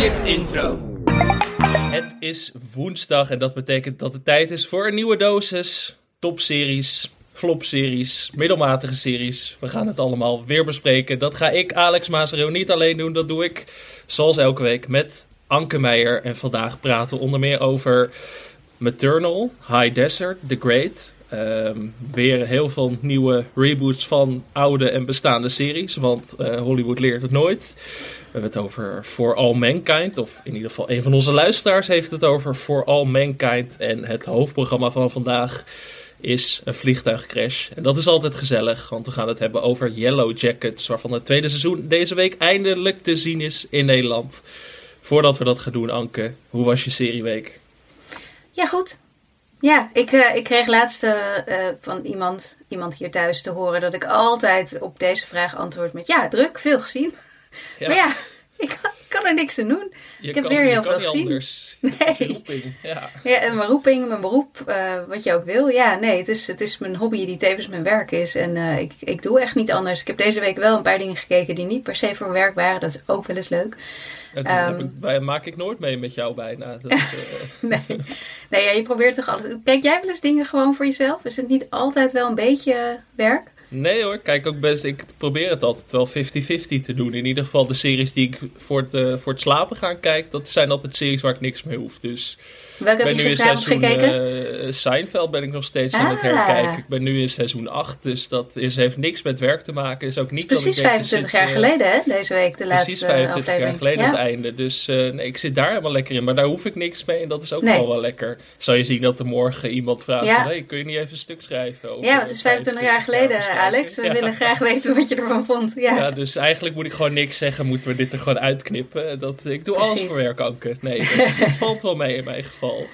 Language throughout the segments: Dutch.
Skip intro. Het is woensdag en dat betekent dat het tijd is voor een nieuwe dosis. Topseries, flopseries, middelmatige series. We gaan het allemaal weer bespreken. Dat ga ik, Alex Mazero, niet alleen doen. Dat doe ik, zoals elke week, met Anke Meijer. En vandaag praten we onder meer over Maternal, High Desert, The Great. Ehm, weer heel veel nieuwe reboots van oude en bestaande series. Want eh, Hollywood leert het nooit. We hebben het over For All Mankind. Of in ieder geval een van onze luisteraars heeft het over For All Mankind. En het hoofdprogramma van vandaag is een vliegtuigcrash. En dat is altijd gezellig, want we gaan het hebben over Yellow Jackets. Waarvan het tweede seizoen deze week eindelijk te zien is in Nederland. Voordat we dat gaan doen, Anke, hoe was je serieweek? Ja, goed. Ja, ik, uh, ik kreeg laatst uh, van iemand, iemand hier thuis te horen dat ik altijd op deze vraag antwoord met ja, druk, veel gezien. Ja. Maar ja, ik kan, er niks aan doen. Je ik heb kan, weer heel veel gezien. Anders. Nee. Roeping, ja. Ja, en mijn roeping, mijn beroep, uh, wat je ook wil. Ja, nee, het is, het is mijn hobby die tevens mijn werk is. En ik, ik doe echt niet anders. Ik heb deze week wel een paar dingen gekeken die niet per se voor mijn werk waren. Dat is ook wel eens leuk. Ehm. ik, bij- maak ik nooit mee met jou bijna. Dat, eh, Nee, nee ja, je probeert toch alles. Kijk jij wel eens dingen gewoon voor jezelf? Is het niet altijd wel een beetje werk? Nee hoor, kijk ook best. Ik probeer het altijd wel 50-50 te doen. In ieder geval de series die ik voor het, eh, voor het slapen gaan kijk, dat zijn altijd series waar ik niks mee hoef. Dus Welke ik ben heb nu je in gisteravond seizoen gekeken? eh, Seinfeld ben ik nog steeds aan het Ah. herkijken. Ik ben nu in seizoen 8, dus dat is, heeft niks met werk te maken. Is ook niet ik Precies je 25 zit, jaar eh, geleden, hè? Deze week, de laatste Precies 25 jaar aflevering. geleden ja? het einde. Dus nee, ik zit daar helemaal lekker in. Maar daar hoef ik niks mee en dat is ook Nee. wel wel lekker. Zou je zien dat er morgen iemand vraagt Ja. van... Hey, kun je niet even een stuk schrijven? Over Ja, het is 25 jaar geleden? Alex. We Ja. willen graag weten wat je ervan vond. Ja, Ja, dus eigenlijk moet ik gewoon niks zeggen. Moeten we dit er gewoon uitknippen? Dat, ik doe alles voor werk, Anke. Nee, dat, dat valt wel mee in mijn geval.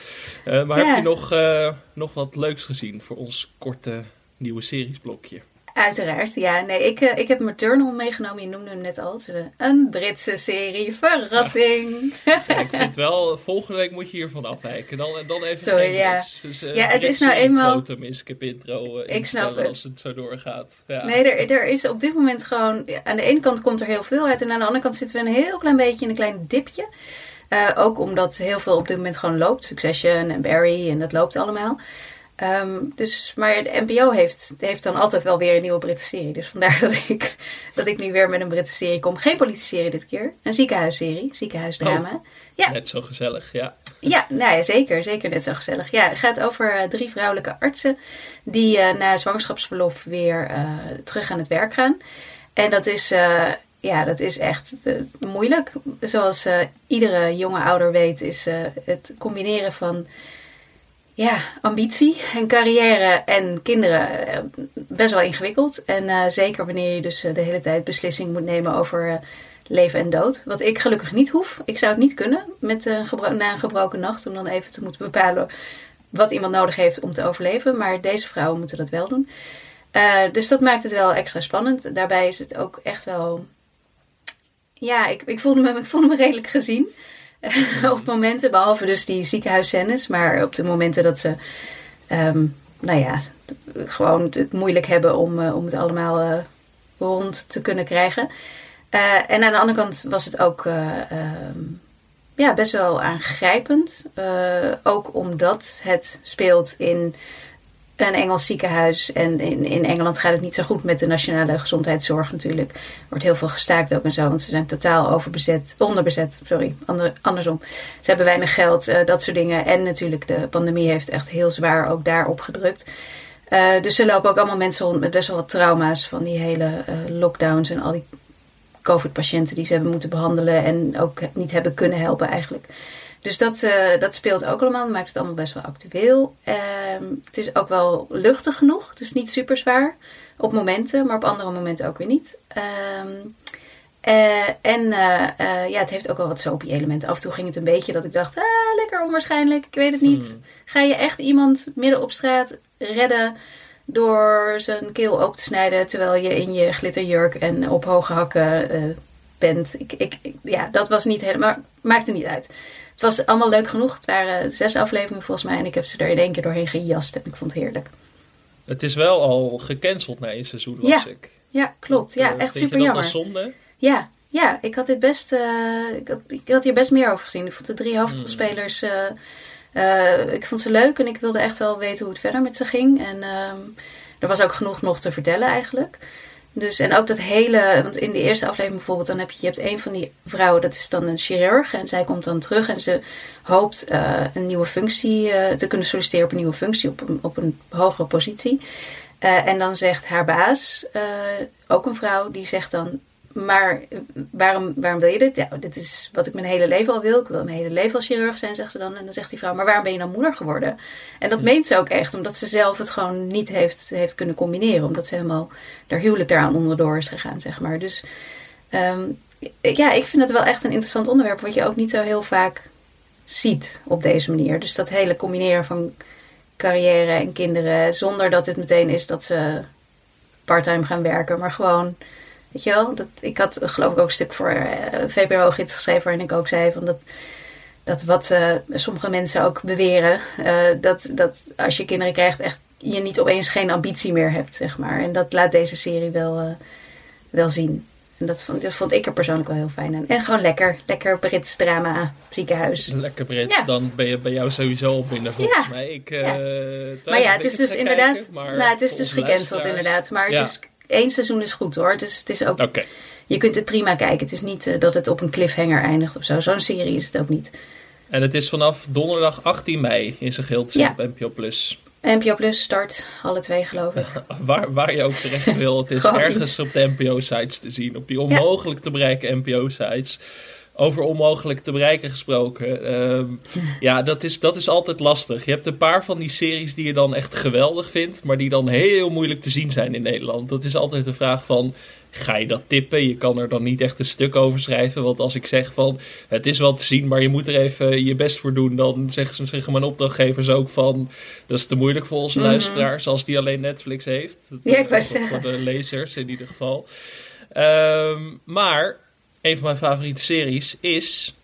Eh, maar Ja. heb je nog, eh, nog wat leuks gezien voor ons korte nieuwe seriesblokje? Uiteraard. Ja, nee, ik, eh, ik heb Maternal meegenomen. Je noemde hem net al. Eh, Een Britse serie. Verrassing. Ja, ik vind wel, volgende week moet je hiervan afwijken. Dan, dan even Sorry, geen ja. Brits. Dus, eh, Ja, het is nou eenmaal- quotum is skip intro eh, Ik snap het. als het zo doorgaat. Ja. Nee, er, er is op dit moment gewoon... Aan de ene kant komt er heel veel uit. En aan de andere kant zitten we een heel klein beetje in een klein dipje. Eh, ook omdat heel veel op dit moment gewoon loopt. Succession en Barry en dat loopt allemaal. Ehm, dus, maar de NPO heeft, heeft dan altijd wel weer een nieuwe Britse serie. Dus vandaar dat ik, dat ik nu weer met een Britse serie kom. Geen politie-serie dit keer. Een ziekenhuisserie. Ziekenhuisdrama. Ja. Net zo gezellig, ja. Ja, nou ja, zeker. Zeker net zo gezellig. Ja, het gaat over eh, drie vrouwelijke artsen die eh, na zwangerschapsverlof weer eh, terug aan het werk gaan. En dat is, ja, dat is echt moeilijk. Zoals iedere jonge ouder weet, is het combineren van ja, ambitie en carrière en kinderen eh, best wel ingewikkeld. En eh, zeker wanneer je dus eh, de hele tijd beslissing moet nemen over leven en dood. Wat ik gelukkig niet hoef. Ik zou het niet kunnen met, na een gebroken nacht om dan even te moeten bepalen wat iemand nodig heeft om te overleven. Maar deze vrouwen moeten dat wel doen. Dus dat maakt het wel extra spannend. Daarbij is het ook echt wel. Ja, ik, ik, voelde, me, ik voelde me redelijk gezien. op momenten, behalve dus die ziekenhuisscènes. Maar op de momenten dat ze. ehm, nou ja, gewoon het moeilijk hebben om, eh, om het allemaal eh, rond te kunnen krijgen. Eh, en aan de andere kant was het ook eh, ehm, ja, best wel aangrijpend. Ook omdat het speelt in een Engels ziekenhuis. En in, in Engeland gaat het niet zo goed met de nationale gezondheidszorg natuurlijk. Er wordt heel veel gestaakt ook en zo. Want ze zijn totaal overbezet, onderbezet. Sorry, ander, andersom. Ze hebben weinig geld, eh, dat soort dingen. En natuurlijk de pandemie heeft echt heel zwaar ook daarop gedrukt. Eh, dus er lopen ook allemaal mensen rond met best wel wat trauma's van die hele eh, lockdowns en al die COVID-patiënten die ze hebben moeten behandelen en ook niet hebben kunnen helpen eigenlijk. Dus dat, eh, dat speelt ook allemaal, dat maakt het allemaal best wel actueel. Ehm, het is ook wel luchtig genoeg, is niet super zwaar op momenten, maar op andere momenten ook weer niet. Ehm, eh, en eh, ja, het heeft ook wel wat soapy elementen. Af en toe ging het een beetje dat ik dacht, ah, lekker onwaarschijnlijk, ik weet het niet. Hmm. Ga je echt iemand midden op straat redden door zijn keel open te snijden terwijl je in je glitterjurk en op hoge hakken bent? Ik, ik, ik- ja, dat was niet helemaal, maakte niet uit. Het was allemaal leuk genoeg. Het waren zes afleveringen volgens mij en ik heb ze er in één keer doorheen gejast en ik vond het heerlijk. Het is wel al gecanceld na één seizoen, las Ja, ik. Ja, klopt. Ja, Eh, echt super jammer. zonde? Ja, Ja, ik had dit best. eh, ik, had, ik had hier best meer over gezien. Ik vond de drie hoofdrolspelers. eh, eh, ik vond ze leuk en ik wilde echt wel weten hoe het verder met ze ging. En ehm, er was ook genoeg nog te vertellen eigenlijk. Dus, en ook dat hele, want in de eerste aflevering bijvoorbeeld, dan heb je, je hebt een van die vrouwen, dat is dan een chirurg. En zij komt dan terug en ze hoopt eh, een nieuwe functie eh, te kunnen solliciteren op een nieuwe functie, op een, op een hogere positie. Eh, en dan zegt haar baas, ook een vrouw, die zegt dan, maar waarom, waarom wil je dit? Ja, dit is wat ik mijn hele leven al wil. Ik wil mijn hele leven als chirurg zijn, zegt ze dan. En dan zegt die vrouw, maar waarom ben je dan moeder geworden? En dat meent ze ook echt, omdat ze zelf het gewoon niet heeft, heeft kunnen combineren. Omdat ze helemaal haar huwelijk daaraan onderdoor is gegaan, zeg maar. Dus ehm, ja, ik vind het wel echt een interessant onderwerp, wat je ook niet zo heel vaak ziet op deze manier. Dus dat hele combineren van carrière en kinderen, zonder dat het meteen is dat ze parttime gaan werken, maar gewoon, weet je wel, dat, ik had geloof ik ook een stuk voor eh, VPRO-gids geschreven waarin ik ook zei van dat, dat wat eh, sommige mensen ook beweren, eh, dat, dat als je kinderen krijgt echt je niet opeens geen ambitie meer hebt, zeg maar. En dat laat deze serie wel, wel zien. En dat vond, dat vond ik er persoonlijk wel heel fijn aan. En gewoon lekker, lekker Brits drama, ziekenhuis. Lekker Brits, Ja. dan ben je bij jou sowieso al binnen volgens Ja. mij. Ik, Ja. Maar ja, het is dus inderdaad. nou, het is dus gecanceld inderdaad. Maar Ja. het is, één seizoen is goed hoor. Het is, het is ook, Oké, je kunt het prima kijken. Het is niet eh, dat het op een cliffhanger eindigt of zo. Zo'n serie is het ook niet. en het is vanaf donderdag 18 mei in zijn geheel te zien op NPO+. Plus. NPO Plus start, alle twee geloof ik. Waar, waar je ook terecht wil, het is ergens op de NPO-sites te zien. Op die onmogelijk te bereiken NPO-sites. Over onmogelijk te bereiken gesproken. ehm, ja, dat is, dat is altijd lastig. Je hebt een paar van die series die je dan echt geweldig vindt, maar die dan heel moeilijk te zien zijn in Nederland. Dat is altijd de vraag van, ga je dat tippen? Je kan er dan niet echt een stuk over schrijven. Want als ik zeg van, het is wel te zien, maar je moet er even je best voor doen. Dan zeggen, ze- zeggen mijn opdrachtgevers ook van, dat is te moeilijk voor onze Mhm. luisteraars als die alleen Netflix heeft. Dat, Ja, ik voor- zeggen. Voor de lezers in ieder geval. Ehm, maar een van mijn favoriete series is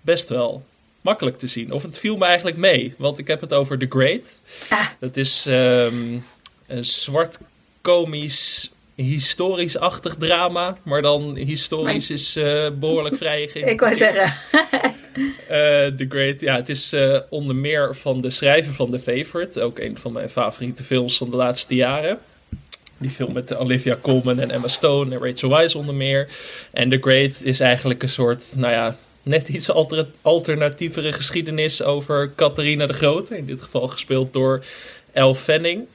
best wel makkelijk te zien. Of het viel me eigenlijk mee, want ik heb het over The Great. Ah. Dat is ehm, een zwart komisch historisch-achtig drama, maar dan historisch is eh, behoorlijk vrij Ik wou zeggen. eh, The Great, ja, het is eh, onder meer van de schrijver van The Favorite. Ook een van mijn favoriete films van de laatste jaren. Die film met Olivia Colman en Emma Stone en Rachel Weisz onder meer. En The Great is eigenlijk een soort, nou ja, net iets alter alternatievere geschiedenis over Catharina de Grote. In dit geval gespeeld door Elle Fanning.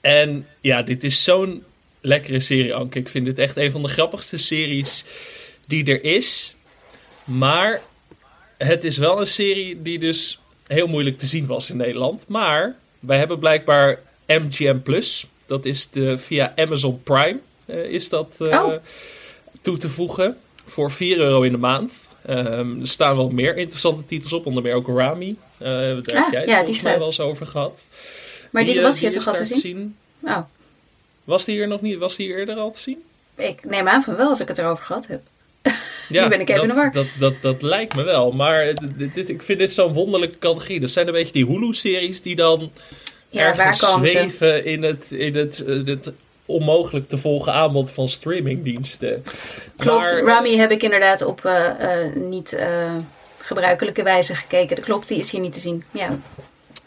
En ja, dit is zo'n lekkere serie, Anke. Ik vind dit echt een van de grappigste series die er is. Maar het is wel een serie die dus heel moeilijk te zien was in Nederland. Maar wij hebben blijkbaar MGM Plus. Dat is de, via Amazon Prime eh, is dat eh, Oh. toe te voegen. Voor 4 euro in de maand. Ehm, er staan wel meer interessante titels op. Onder meer ook Rami. Eh, daar heb Ah, jij het ja, die volgens mij wel eens over gehad. Maar die, was hier toch al te daar zien? Oh, Was die hier nog niet? Was die eerder al te zien? ik neem aan van wel als ik het erover gehad heb. Ja, Nu ben ik even in de dat, war. dat, dat, dat lijkt me wel. Maar dit, dit- ik vind dit zo'n wonderlijke categorie. Dat zijn een beetje die Hulu-series die dan Ja, waar ze? zweven in het, in het, eh, het onmogelijk te volgen aanbod van streamingdiensten. Klopt, Maar, Rami heb ik inderdaad op eh, eh, niet gebruikelijke wijze gekeken. Dat klopt, die is hier niet te zien. Ja.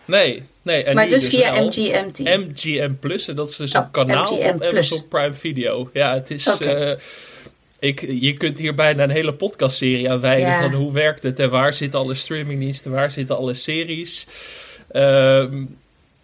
Nee, nee. En maar nu dus via MGMT. MGM Plus. En dat is dus Oh, een kanaal MGM op Plus. Amazon Prime Video. Ja, het is... Eh, ik, je kunt hier bijna een hele podcastserie aan wijden Ja. van hoe werkt het en waar zitten alle streamingdiensten, waar zitten alle series. Ehm,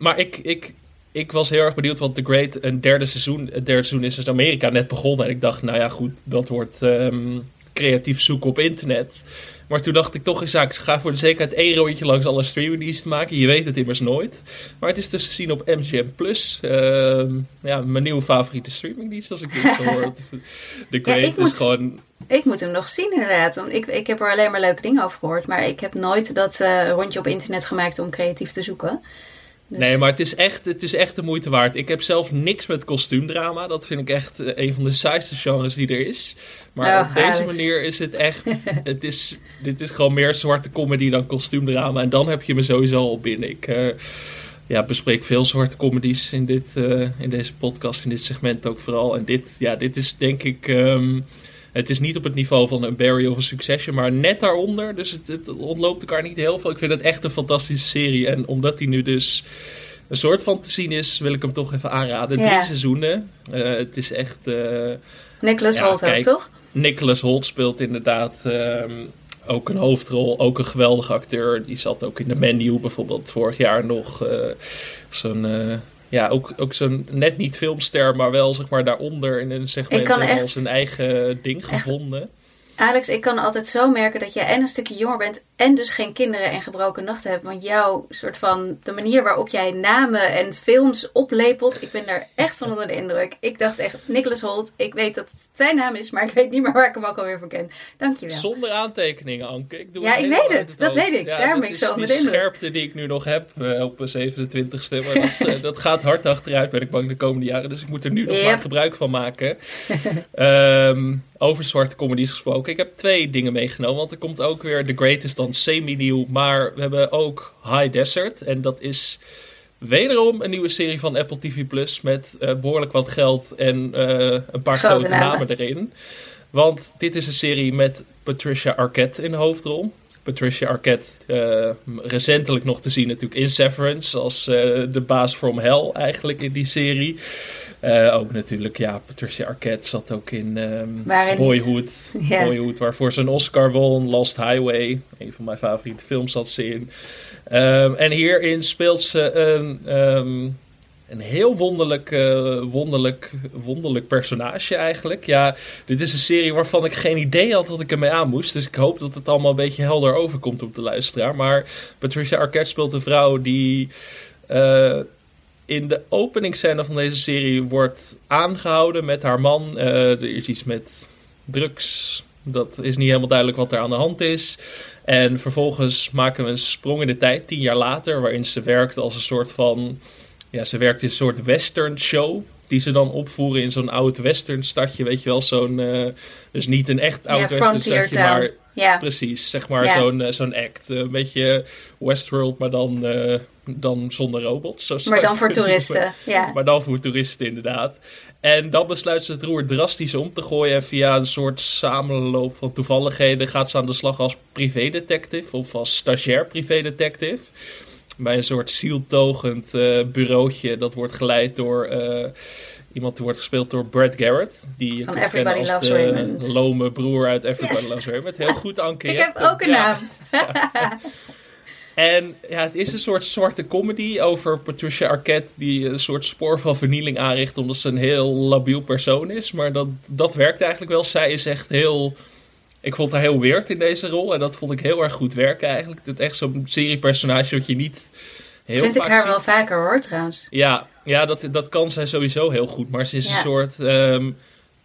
maar ik, ik, ik was heel erg benieuwd, want The Great, een derde seizoen, het derde seizoen is dus in Amerika net begonnen. En ik dacht, nou ja goed, dat wordt ehm, creatief zoeken op internet. Maar toen dacht ik toch eens, ik ga voor de zekerheid één rondje langs alle streamingdiensten maken. Je weet het immers nooit. Maar het is dus te zien op MGM+. Plus. Ehm, ja, mijn nieuwe favoriete streamingdienst als ik dit zo hoor. The Great is moet- gewoon... Ik moet hem nog zien inderdaad. Want Ik, ik heb er alleen maar leuke dingen over gehoord. Maar ik heb nooit dat eh, rondje op internet gemaakt om creatief te zoeken. Dus- Nee, maar het is, echt, het is echt de moeite waard. Ik heb zelf niks met kostuumdrama. Dat vind ik echt eh, een van de saaiste genres die er is. Maar Oh, op deze manier is het echt... het is, dit is gewoon meer zwarte comedy dan kostuumdrama. En dan heb je me sowieso al binnen. Ik eh, ja, bespreek veel zwarte comedies in, dit, eh, in deze podcast, in dit segment ook vooral. En dit, ja, dit is denk ik... ehm, Het is niet op het niveau van een Barry of een Succession, maar net daaronder. Dus het, het ontloopt elkaar niet heel veel. Ik vind het echt een fantastische serie. En omdat die nu dus een soort van te zien is, wil ik hem toch even aanraden. Ja. Drie seizoenen. Eh, het is echt... eh, Nicholas Ja, Holt ook, toch? Nicholas Holt speelt inderdaad ehm, ook een hoofdrol. Ook een geweldige acteur. Die zat ook in de menu bijvoorbeeld vorig jaar nog. eh, zo'n... ja, ook, ook zo'n net niet filmster, maar wel zeg maar daaronder in een segment echt- zijn eigen ding gevonden. Alex, ik kan altijd zo merken dat jij en een stukje jonger bent en dus geen kinderen en gebroken nachten hebt. Want jouw soort van, de manier waarop jij namen en films oplepelt, ik ben daar echt van onder de indruk. Ik dacht echt, Nicholas Holt, ik weet dat het zijn naam is, maar ik weet niet meer waar ik hem ook alweer van ken. Dankjewel. Zonder aantekeningen, Anke. Ik doe Ja, ik weet het. Dat hoofd. weet ik. Dat ben ik zo onder de indruk. scherpte die ik nu nog heb eh, op een 27ste. Maar dat, eh, dat gaat hard achteruit, ben ik bang, de komende jaren. Dus ik moet er nu nog Yep. maar gebruik van maken. Ehm, over zwarte comedies gesproken. Ik heb twee dingen meegenomen. Want er komt ook weer The Greatest dan semi-nieuw. Maar we hebben ook High Desert. En dat is... Wederom een nieuwe serie van Apple TV Plus met eh, behoorlijk wat geld en eh, een paar Grote grote namen. erin. Want dit is een serie met Patricia Arquette in de hoofdrol. Patricia Arquette, eh, recentelijk nog te zien natuurlijk in Severance als de baas from Hell eigenlijk in die serie. Eh, ook natuurlijk, ja, Patricia Arquette zat ook in ehm, Waarin Boyhood. Boyhood, waarvoor ze een Oscar won. Lost Highway, een van mijn favoriete films zat ze in. Ehm, en hierin speelt ze een, ehm, een heel wonderlijk, eh, wonderlijk, wonderlijk personage eigenlijk. Ja, dit is een serie waarvan ik geen idee had wat ik ermee aan moest. Dus ik hoop dat het allemaal een beetje helder overkomt op de luisteraar. Maar Patricia Arquette speelt een vrouw die... eh, in de openingsscène van deze serie wordt aangehouden met haar man. Eh, er is iets met drugs. Dat is niet helemaal duidelijk wat er aan de hand is. En vervolgens maken we een sprong in de tijd, tien jaar later, waarin ze werkt als een soort van. Ja, ze werkt in een soort western show. Die ze dan opvoeren in zo'n oud western stadje, weet je wel. Zo'n, eh, dus niet een echt oud western stadje, maar Precies, zeg maar zo'n eh, zo'n act. Een beetje Westworld, maar dan, dan zonder robots. Zo maar dan voor noemen. toeristen. Ja. Maar dan voor toeristen inderdaad. En dan besluit ze het roer drastisch om te gooien. En via een soort samenloop van toevalligheden gaat ze aan de slag als privédetective. Of als stagiair privédetective. Bij een soort zieltogend eh bureautje. Dat wordt geleid door eh, iemand die wordt gespeeld door Brad Garrett. Die je Van kunt kennen als de Raymond. lome broer uit Everybody Yes. Loves Raymond. Heel goed Anke. Ik heb ook een Ja. naam. En ja, het is een soort zwarte comedy over Patricia Arquette die een soort spoor van vernieling aanricht omdat ze een heel labiel persoon is. Maar dat, dat werkt eigenlijk wel. Zij is echt heel... Ik vond haar heel weird in deze rol en dat vond ik heel erg goed werken eigenlijk. Het is echt zo'n seriepersonage dat je niet heel Vind ik haar ziet. wel vaker hoor, trouwens. Ja, ja dat, dat kan zij sowieso heel goed. Maar ze is Ja. een soort ehm,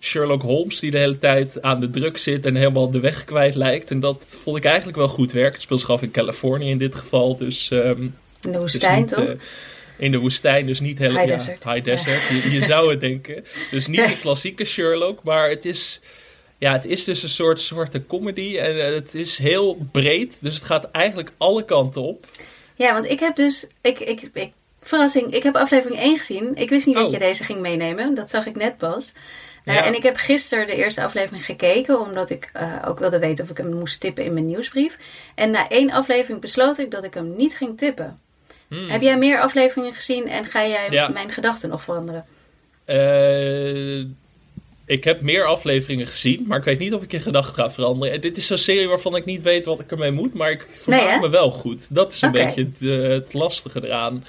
Sherlock Holmes die de hele tijd aan de druk zit en helemaal de weg kwijt lijkt. En dat vond ik eigenlijk wel goed werken. Het speelt zich af in Californië in dit geval. Dus, ehm, In de dus woestijn, niet, toch? eh, in de woestijn, dus niet helemaal High ja, desert. high desert. Je, je zou het denken. Dus niet de klassieke Sherlock, maar het is, ja, het is dus een soort zwarte comedy. En eh, het is heel breed, dus het gaat eigenlijk alle kanten op. Ja, want ik heb dus... Ik, ik, ik, verrassing, ik heb aflevering 1 gezien. Ik wist niet dat Oh. je deze ging meenemen. Dat zag ik net pas. Eh, Ja. En ik heb gisteren de eerste aflevering gekeken, omdat ik eh, ook wilde weten of ik hem moest tippen in mijn nieuwsbrief. En na één aflevering besloot ik dat ik hem niet ging tippen. Hmm. Heb jij meer afleveringen gezien en ga jij Ja. mijn gedachten nog veranderen? Eh, ik heb meer afleveringen gezien, maar ik weet niet of ik je gedachten ga veranderen. En dit is zo'n serie waarvan ik niet weet wat ik ermee moet, maar ik vermaak Nee, me wel goed. Dat is een beetje het, eh, het lastige eraan.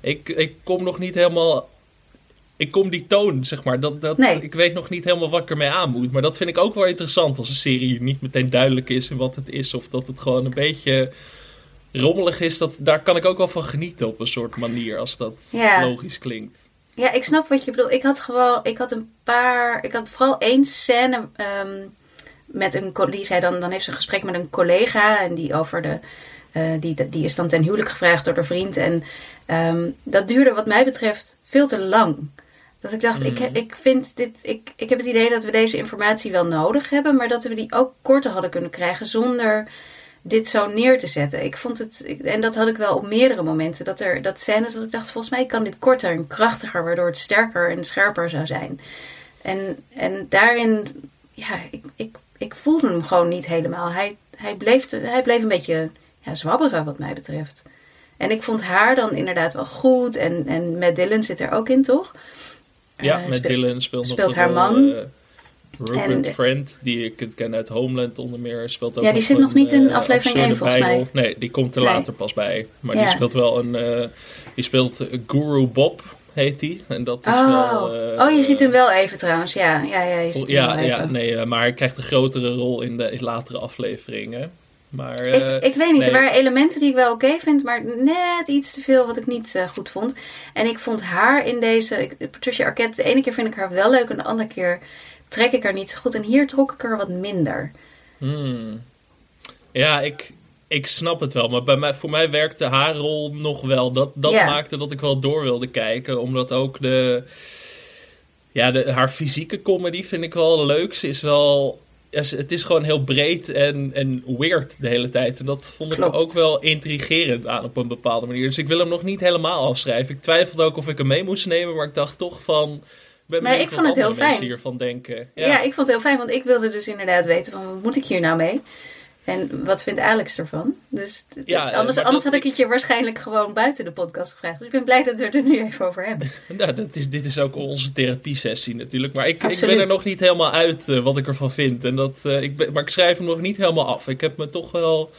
Ik, ik kom nog niet helemaal... Ik kom die toon, zeg maar. Dat, dat, Nee. Ik weet nog niet helemaal wat ik ermee aan moet. Maar dat vind ik ook wel interessant als een serie niet meteen duidelijk is in wat het is. Of dat het gewoon een beetje rommelig is. Dat, daar kan ik ook wel van genieten op een soort manier, als dat Ja. logisch klinkt. Ja, ik snap wat je bedoelt. Ik had gewoon, ik had een paar, ik had vooral één scène ehm, met een, die zei dan, dan heeft ze een gesprek met een collega en die over de, eh, die, die is dan ten huwelijk gevraagd door de vriend en ehm, dat duurde wat mij betreft veel te lang. Dat ik dacht, ik, Mhm. ik vind dit, ik, ik heb het idee dat we deze informatie wel nodig hebben, maar dat we die ook korter hadden kunnen krijgen zonder dit zo neer te zetten. Ik vond het, ik- en dat had ik wel op meerdere momenten, dat er dat scènes dat ik dacht, volgens mij kan dit korter en krachtiger, waardoor het sterker en scherper zou zijn. En, en daarin, ja, ik, ik, ik voelde hem gewoon niet helemaal. Hij, hij, bleef, hij bleef een beetje ja, zwabberen wat mij betreft. En ik vond haar dan inderdaad wel goed. En, en Matt Dillon zit er ook in, toch? Ja, Uh, met speelt- Dylan speelt, nog speelt haar man. eh, Rupert En Friend, die ik ken uit Homeland onder meer, speelt ook Ja, die zit nog niet in eh, aflevering absurde één, volgens mij. Nee, die komt er Nee. later pas bij. Maar Ja. die speelt wel een... eh, die speelt eh, Guru Bob, heet die. En dat is Oh. wel... eh, oh, je ziet hem wel even trouwens. Ja, ja, ja je vol- ziet hem ja, wel ja, even. nee, eh, maar hij krijgt een grotere rol in de in latere afleveringen. Maar... eh, ik, ik weet niet, nee. er waren elementen die ik wel oké vind, maar net iets te veel wat ik niet eh, goed vond. En ik vond haar in deze, ik- Patricia Arquette, de ene keer vind ik haar wel leuk en de andere keer trek ik haar niet zo goed. En hier trok ik er wat minder. Hmm. Ja, ik, ik snap het wel. Maar bij mij, voor mij werkte haar rol nog wel. Dat, dat maakte dat ik wel door wilde kijken. Omdat ook de... Ja, de, haar fysieke comedy vind ik wel leuk. Ze is wel... ja, Het is gewoon heel breed en, en weird de hele tijd. En dat vond ik Klopt. ook wel intrigerend aan op een bepaalde manier. Dus ik wil hem nog niet helemaal afschrijven. Ik twijfelde ook of ik hem mee moest nemen. Maar ik dacht toch van... Ben Maar ik vond het heel fijn. hiervan denken. Ja. ik vond het heel fijn, want ik wilde dus inderdaad weten van wat moet ik hier nou mee? En wat vindt Alex ervan? Dus Ja, anders, anders had ik het je waarschijnlijk gewoon buiten de podcast gevraagd. Dus ik ben blij dat we het er nu even over hebben. Nou, dat is, dit is ook onze therapie-sessie natuurlijk. Maar ik, ik ben er nog niet helemaal uit eh, wat ik ervan vind. En dat, eh, ik ben, maar ik schrijf hem nog niet helemaal af. Ik heb me toch wel...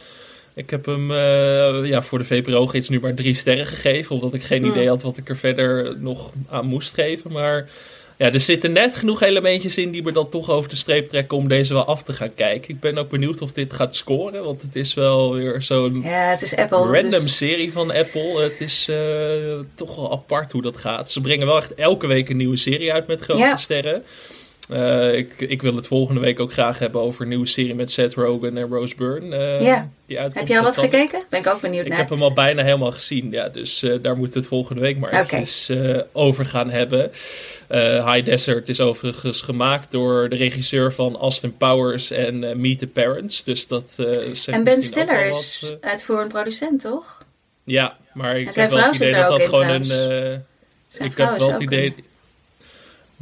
Ik heb hem eh, ja, voor de VPRO-gids nu maar drie sterren gegeven. Omdat ik geen Hmm. idee had wat ik er verder nog aan moest geven. Maar ja, er zitten net genoeg elementjes in die me dan toch over de streep trekken om deze wel af te gaan kijken. Ik ben ook benieuwd of dit gaat scoren. Want het is wel weer zo'n Ja, het is Apple. random dus- serie van Apple. Het is eh, toch wel apart hoe dat gaat. Ze brengen wel echt elke week een nieuwe serie uit met grote Ja. sterren. Eh, ik, ik wil het volgende week ook graag hebben over een nieuwe serie met Seth Rogen en Rose Byrne. eh, Ja. die uitkomt Heb je al wat gekeken? Ben ik ook benieuwd Ik naar. heb hem al bijna helemaal gezien. Ja, dus eh, daar moeten we het volgende week maar eventjes eh, over gaan hebben. High Desert is overigens gemaakt door de regisseur van Austin Powers en Meet the Parents. Dus dat En Ben Stiller is uitvoerend producent, toch? ja, maar ik heb wel het idee dat dat gewoon een. trouwens. ik heb wel het idee een-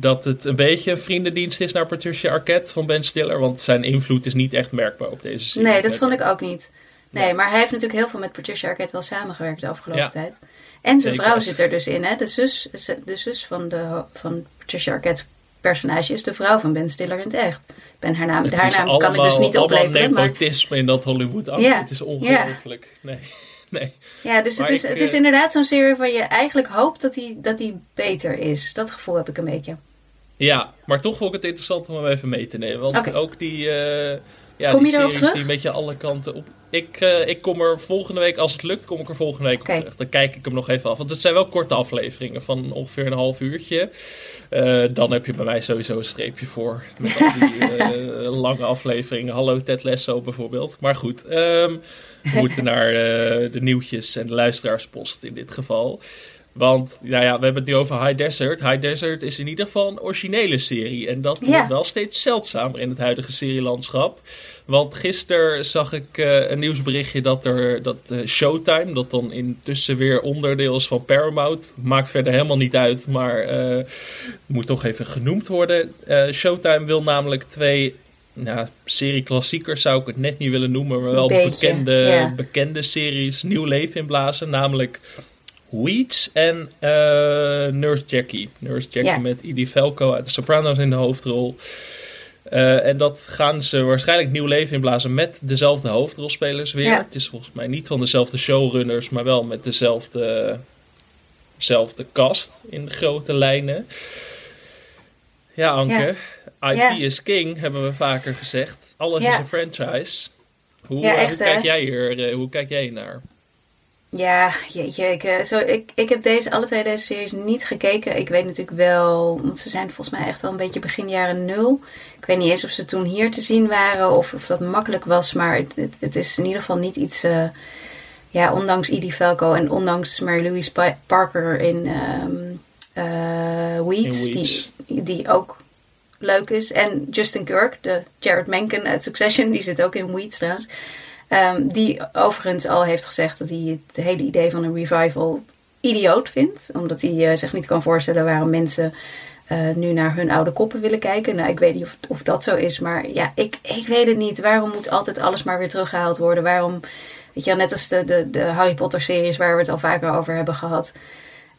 dat het een beetje een vriendendienst is naar Patricia Arquette van Ben Stiller. Want zijn invloed is niet echt merkbaar op deze serie. Nee, dat vond ik ook niet. Nee, Ja. maar hij heeft natuurlijk heel veel met Patricia Arquette wel samengewerkt de afgelopen Ja. tijd. En zijn Zeker vrouw zit er dus in, hè? De zus, de zus van, de, van Patricia Arquette's personage is de vrouw van Ben Stiller in het echt. Ben haar naam, Het haar naam kan ik allemaal- dus niet allemaal opleveren. Maar, nepotisme in dat Hollywood af. Ja. Het is ongelooflijk. Nee, nee. ja, dus het is, ik, het is eh, inderdaad zo'n serie waar je eigenlijk hoopt dat hij dat die beter is. Dat gevoel heb ik een beetje. Ja, maar toch vond ik het interessant om hem even mee te nemen. Want ook die, eh ja, Kom die series die een beetje alle kanten op... Ik, eh, ik kom er volgende week, als het lukt, kom ik er volgende week op terug. Dan kijk ik hem nog even af. Want het zijn wel korte afleveringen van ongeveer een half uurtje. Eh, dan heb je bij mij sowieso een streepje voor. Met al die lange afleveringen. Hallo Ted Lasso bijvoorbeeld. Maar goed, ehm, we moeten naar de nieuwtjes en de luisteraarspost in dit geval. Want nou ja, we hebben het nu over High Desert. High Desert is in ieder geval een originele serie. En dat wordt wel steeds zeldzamer in het huidige serielandschap. Want gisteren zag ik eh, een nieuwsberichtje dat er dat eh, Showtime, dat dan intussen weer onderdeel is van Paramount, maakt verder helemaal niet uit, maar eh, moet toch even genoemd worden. Showtime wil namelijk twee nou, serie-klassiekers, zou ik het net niet willen noemen, maar wel Beetje, bekende, bekende series nieuw leven inblazen. Namelijk Weeds en eh, Nurse Jackie. Nurse Jackie Ja. met Edie Falco uit de Sopranos in de hoofdrol. Eh, en dat gaan ze waarschijnlijk nieuw leven inblazen met dezelfde hoofdrolspelers weer. Ja. Het is volgens mij niet van dezelfde showrunners, maar wel met dezelfde, dezelfde cast in de grote lijnen. Ja, Anke. IP Ja. is king, hebben we vaker gezegd. Alles is een franchise. Hoe, eh, echt, hoe kijk jij hier? hoe kijk jij naar? Ja, jeetje, ik, eh, zo, ik, ik heb deze, alle twee deze series niet gekeken. Ik weet natuurlijk wel, want ze zijn volgens mij echt wel een beetje begin jaren nul. Ik weet niet eens of ze toen hier te zien waren of, of dat makkelijk was. Maar het, het, het is in ieder geval niet iets, eh, ja, ondanks Edie Falco en ondanks Mary Louise Pa- Parker in eh, Weeds, In Weeds. Die, die ook leuk is. En Justin Kirk, de Jared Menken uit Succession, die zit ook in Weeds trouwens. Ehm, die overigens al heeft gezegd dat hij het hele idee van een revival idioot vindt. Omdat hij eh, zich niet kan voorstellen waarom mensen eh, nu naar hun oude koppen willen kijken. Nou, ik weet niet of, of dat zo is, maar ja, ik, ik weet het niet. Waarom moet altijd alles maar weer teruggehaald worden? Waarom, weet je net als de, de, de Harry Potter series waar we het al vaker over hebben gehad.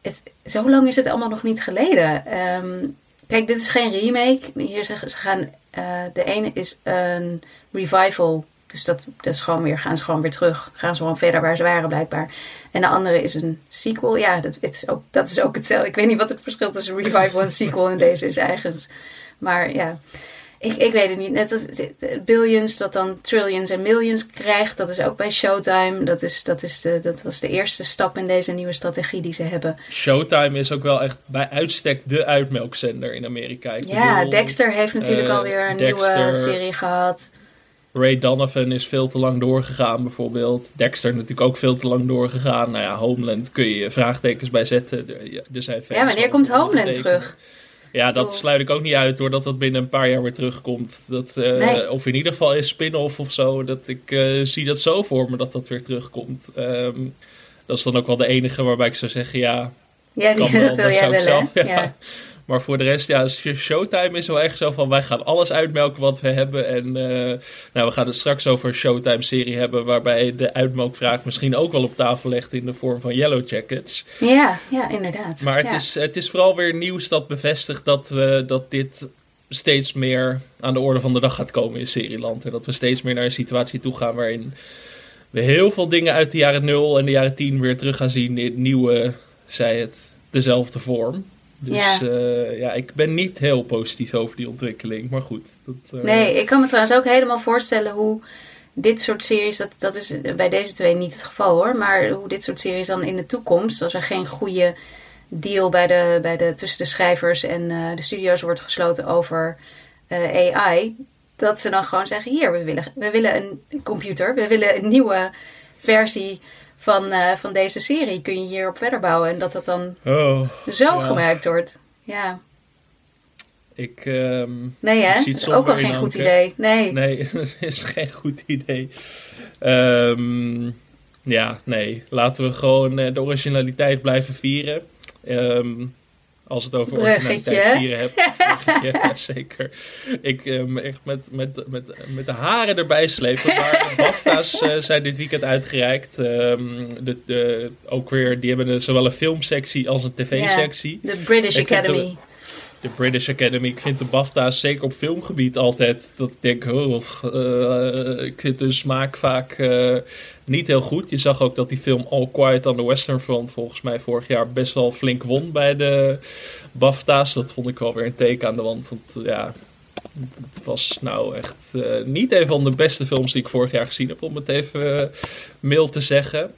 Het, zo lang is het allemaal nog niet geleden. Ehm, kijk, dit is geen remake. Hier zeggen ze gaan, uh, de ene is een revival. Dus dat, dat is gewoon weer, gaan ze gewoon weer terug. Gaan ze gewoon verder waar ze waren blijkbaar. En de andere is een sequel. Ja, dat, het is ook, dat is ook hetzelfde. Ik weet niet wat het verschil tussen revival en sequel in deze is eigenlijk. Maar ja, ik, ik weet het niet. Net als Billions, dat dan Trillions en Millions krijgt. Dat is ook bij Showtime. Dat, is, dat, is de, dat was de eerste stap in deze nieuwe strategie die ze hebben. Showtime is ook wel echt bij uitstek de uitmelkzender in Amerika. Ik ja, bedoel, Dexter heeft natuurlijk uh, alweer een Dexter, nieuwe serie gehad. Ray Donovan is veel te lang doorgegaan, bijvoorbeeld. Dexter natuurlijk ook veel te lang doorgegaan. Nou ja, Homeland kun je vraagtekens bij zetten. Er zijn ja, wanneer komt Homeland terug? Ja, dat sluit ik ook niet uit doordat dat binnen een paar jaar weer terugkomt. Dat, uh, nee. Of in ieder geval is spin-off of zo. Dat ik uh, zie dat zo voor me dat dat weer terugkomt. Um, dat is dan ook wel de enige waarbij ik zou zeggen, ja. Ja, die, dat wil jij willen. Zelf, ja. ja. Maar voor de rest, ja, Showtime is wel echt zo van wij gaan alles uitmelken wat we hebben. En uh, nou, we gaan het straks over een Showtime-serie hebben. Waarbij de uitmelkvraag misschien ook wel op tafel legt in de vorm van Yellow Jackets. Ja, ja inderdaad. Maar het, ja. is, het is vooral weer nieuws dat bevestigt dat, we, dat dit steeds meer aan de orde van de dag gaat komen in Serieland. En dat we steeds meer naar een situatie toe gaan waarin we heel veel dingen uit de jaren 0 en de jaren 10 weer terug gaan zien in nieuwe, zij het, dezelfde vorm. Dus ja. Uh, ja, ik ben niet heel positief over die ontwikkeling. Maar goed. Dat, uh... Nee, ik kan me trouwens ook helemaal voorstellen hoe dit soort series, dat, dat is bij deze twee niet het geval hoor. Maar hoe dit soort series dan in de toekomst, als er geen goede deal bij de, bij de, tussen de schrijvers en uh, de studio's wordt gesloten over AI. Dat ze dan gewoon zeggen: hier, we willen, we willen een computer, we willen een nieuwe versie van, uh, van deze serie kun je hierop verder bouwen. En dat dat dan oh, zo ja. gebruikt wordt. Ja. Ik, um, nee, hè? Dat is ook al geen goed idee. Nee. Nee, dat is geen goed idee. Um, ja, nee. Laten we gewoon de originaliteit blijven vieren. Um, als het over originaliteit vieren hebt. ja, zeker. Ik um, echt met, met, met, met de haren erbij slepen. Maar de BAFTA's uh, zijn dit weekend uitgereikt. Um, de, de, ook weer, die hebben zowel een filmsectie als een tv-sectie. De British Academy. De, British Academy. Ik vind de BAFTA's zeker op filmgebied altijd dat ik denk, oh, uh, ik vind de smaak vaak uh, niet heel goed. Je zag ook dat die film All Quiet on the Western Front volgens mij vorig jaar best wel flink won bij de BAFTA's. Dat vond ik wel weer een teken aan de wand. Want ja, het was nou echt uh, niet een van de beste films die ik vorig jaar gezien heb, om het even mild te zeggen.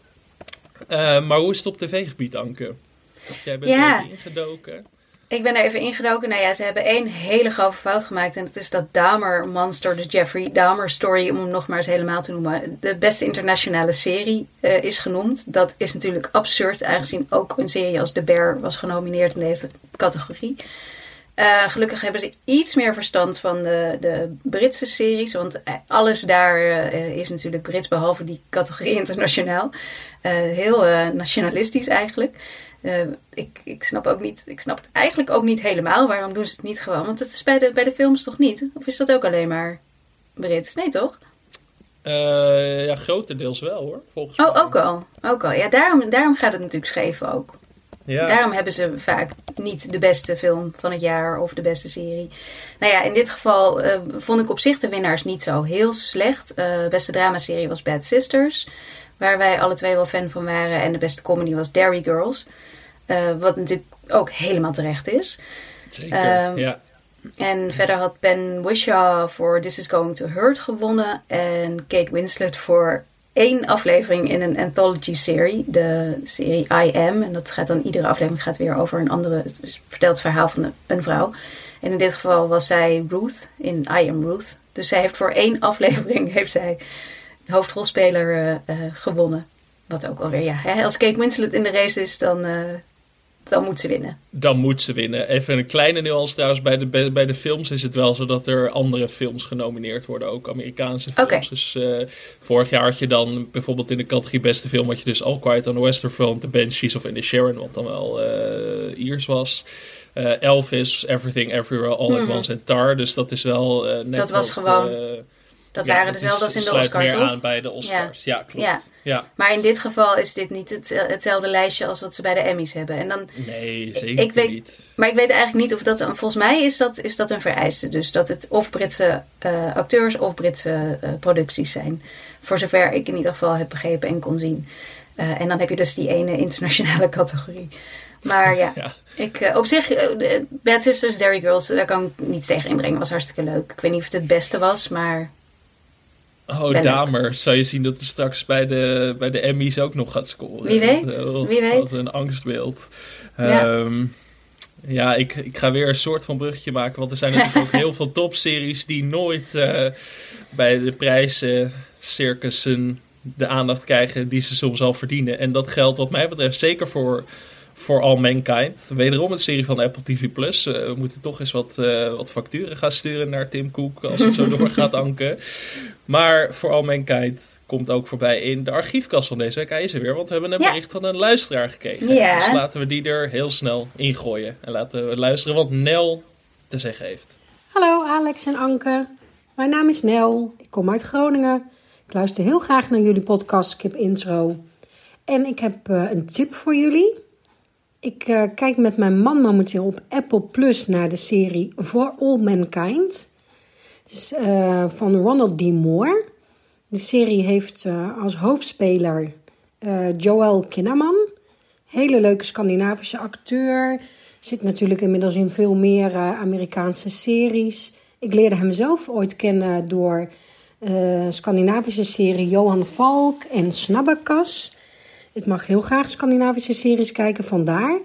maar hoe is het op tv-gebied, Anke? Jij bent ja. ingedoken. Ik ben er even ingedoken. Nou ja, ze hebben één hele grove fout gemaakt. En dat is dat Dahmer Monster, de Jeffrey Dahmer story, om hem nog maar eens helemaal te noemen. De beste internationale serie uh, is genoemd. Dat is natuurlijk absurd, aangezien ook een serie als The Bear was genomineerd in deze categorie. Uh, gelukkig hebben ze iets meer verstand van de, de Britse series. Want alles daar is natuurlijk Brits, behalve die categorie internationaal. heel nationalistisch eigenlijk. Uh, ik, ik, snap ook niet, ik snap het eigenlijk ook niet helemaal. Waarom doen ze het niet gewoon? Want het is bij de, bij de films toch niet? Of is dat ook alleen maar Brits? Nee, toch? Uh, ja, grotendeels wel hoor, volgens oh, mij. ook al. Ook al. Ja, daarom, daarom gaat het natuurlijk scheef ook. Ja. Daarom hebben ze vaak niet de beste film van het jaar of de beste serie. Nou ja, in dit geval uh, vond ik op zich de winnaars niet zo heel slecht. Beste dramaserie was Bad Sisters, waar wij alle twee wel fan van waren. En de beste comedy was Dairy Girls. Uh, wat natuurlijk ook helemaal terecht is. Zeker, um, ja. En verder had Ben Whishaw voor This Is Going to Hurt gewonnen. En Kate Winslet voor één aflevering in een anthology-serie. De serie I Am. En dat gaat dan iedere aflevering gaat weer over een andere... Dus vertelt het verhaal van een vrouw. En in dit geval was zij Ruth in I Am Ruth. Dus zij heeft voor één aflevering heeft zij hoofdrolspeler uh, uh, gewonnen. Wat ook alweer, ja. Hè, als Kate Winslet in de race is, dan, uh, dan moet ze winnen. Dan moet ze winnen. Even een kleine nuance trouwens. Bij de, bij de films is het wel zo dat er andere films genomineerd worden. Ook Amerikaanse films. Okay. Dus uh, vorig jaar had je dan bijvoorbeeld in de categorie beste film... had je dus All Quiet on the Western Front, The Banshees of In the Sharon... wat dan wel uh, Iers was. eh, Elvis, Everything Everywhere All at Mhm. Once en Tar. Dus dat is wel eh, net Dat was wat, gewoon eh, Dat ja, waren dezelfde als in de sluit Oscar, meer toch? aan bij de Oscars. Ja, klopt. Ja. Ja. Maar in dit geval is dit niet het, eh, hetzelfde lijstje als wat ze bij de Emmys hebben. En dan, Nee, zeker Ik weet- niet. maar ik weet eigenlijk niet of dat... een- Volgens mij is dat, is dat een vereiste. Dus dat het of Britse eh, acteurs of Britse eh, producties zijn. Voor zover ik in ieder geval heb begrepen en kon zien. En dan heb je dus die ene internationale categorie. Maar ja, Ja. ik, op zich, eh, Bad Sisters, Dairy Girls, daar kan ik niets tegen inbrengen. was hartstikke leuk. Ik weet niet of het het beste was, maar Oh, Ben Damer. Zou je zien dat hij straks bij de, bij de Emmys ook nog gaat scoren? Wie weet, Dat, wie weet. Wat een angstbeeld. Ja. Ehm, ja, ik, ik ga weer een soort van bruggetje maken. Want er zijn natuurlijk ook heel veel topseries die nooit eh, bij de prijzen, circussen, de aandacht krijgen die ze soms al verdienen. En dat geldt wat mij betreft zeker voor, voor All Mankind. Wederom een serie van Apple TV+. Plus. Eh, we moeten toch eens wat, eh, wat facturen gaan sturen naar Tim Cook als het zo door gaat anken. Maar voor All Mankind komt ook voorbij in de archiefkast van deze week. Hij is er weer, want we hebben een Ja. bericht van een luisteraar gekregen. Ja. Dus laten we die er heel snel ingooien. En laten we luisteren wat Nel te zeggen heeft. Hallo Alex en Anke. Mijn naam is Nel. Ik kom uit Groningen. Ik luister heel graag naar jullie podcast Skip Intro. En ik heb eh, een tip voor jullie. Ik eh, kijk met mijn man momenteel op Apple Plus naar de serie For All Mankind. Eh, van Ronald D. Moore. De serie heeft eh, als hoofdspeler Joel Kinnaman. Hele leuke Scandinavische acteur. Zit natuurlijk inmiddels in veel meer Amerikaanse series. Ik leerde hem zelf ooit kennen door Scandinavische serie Johan Falk en Snabbakas. Ik mag heel graag Scandinavische series kijken, vandaar.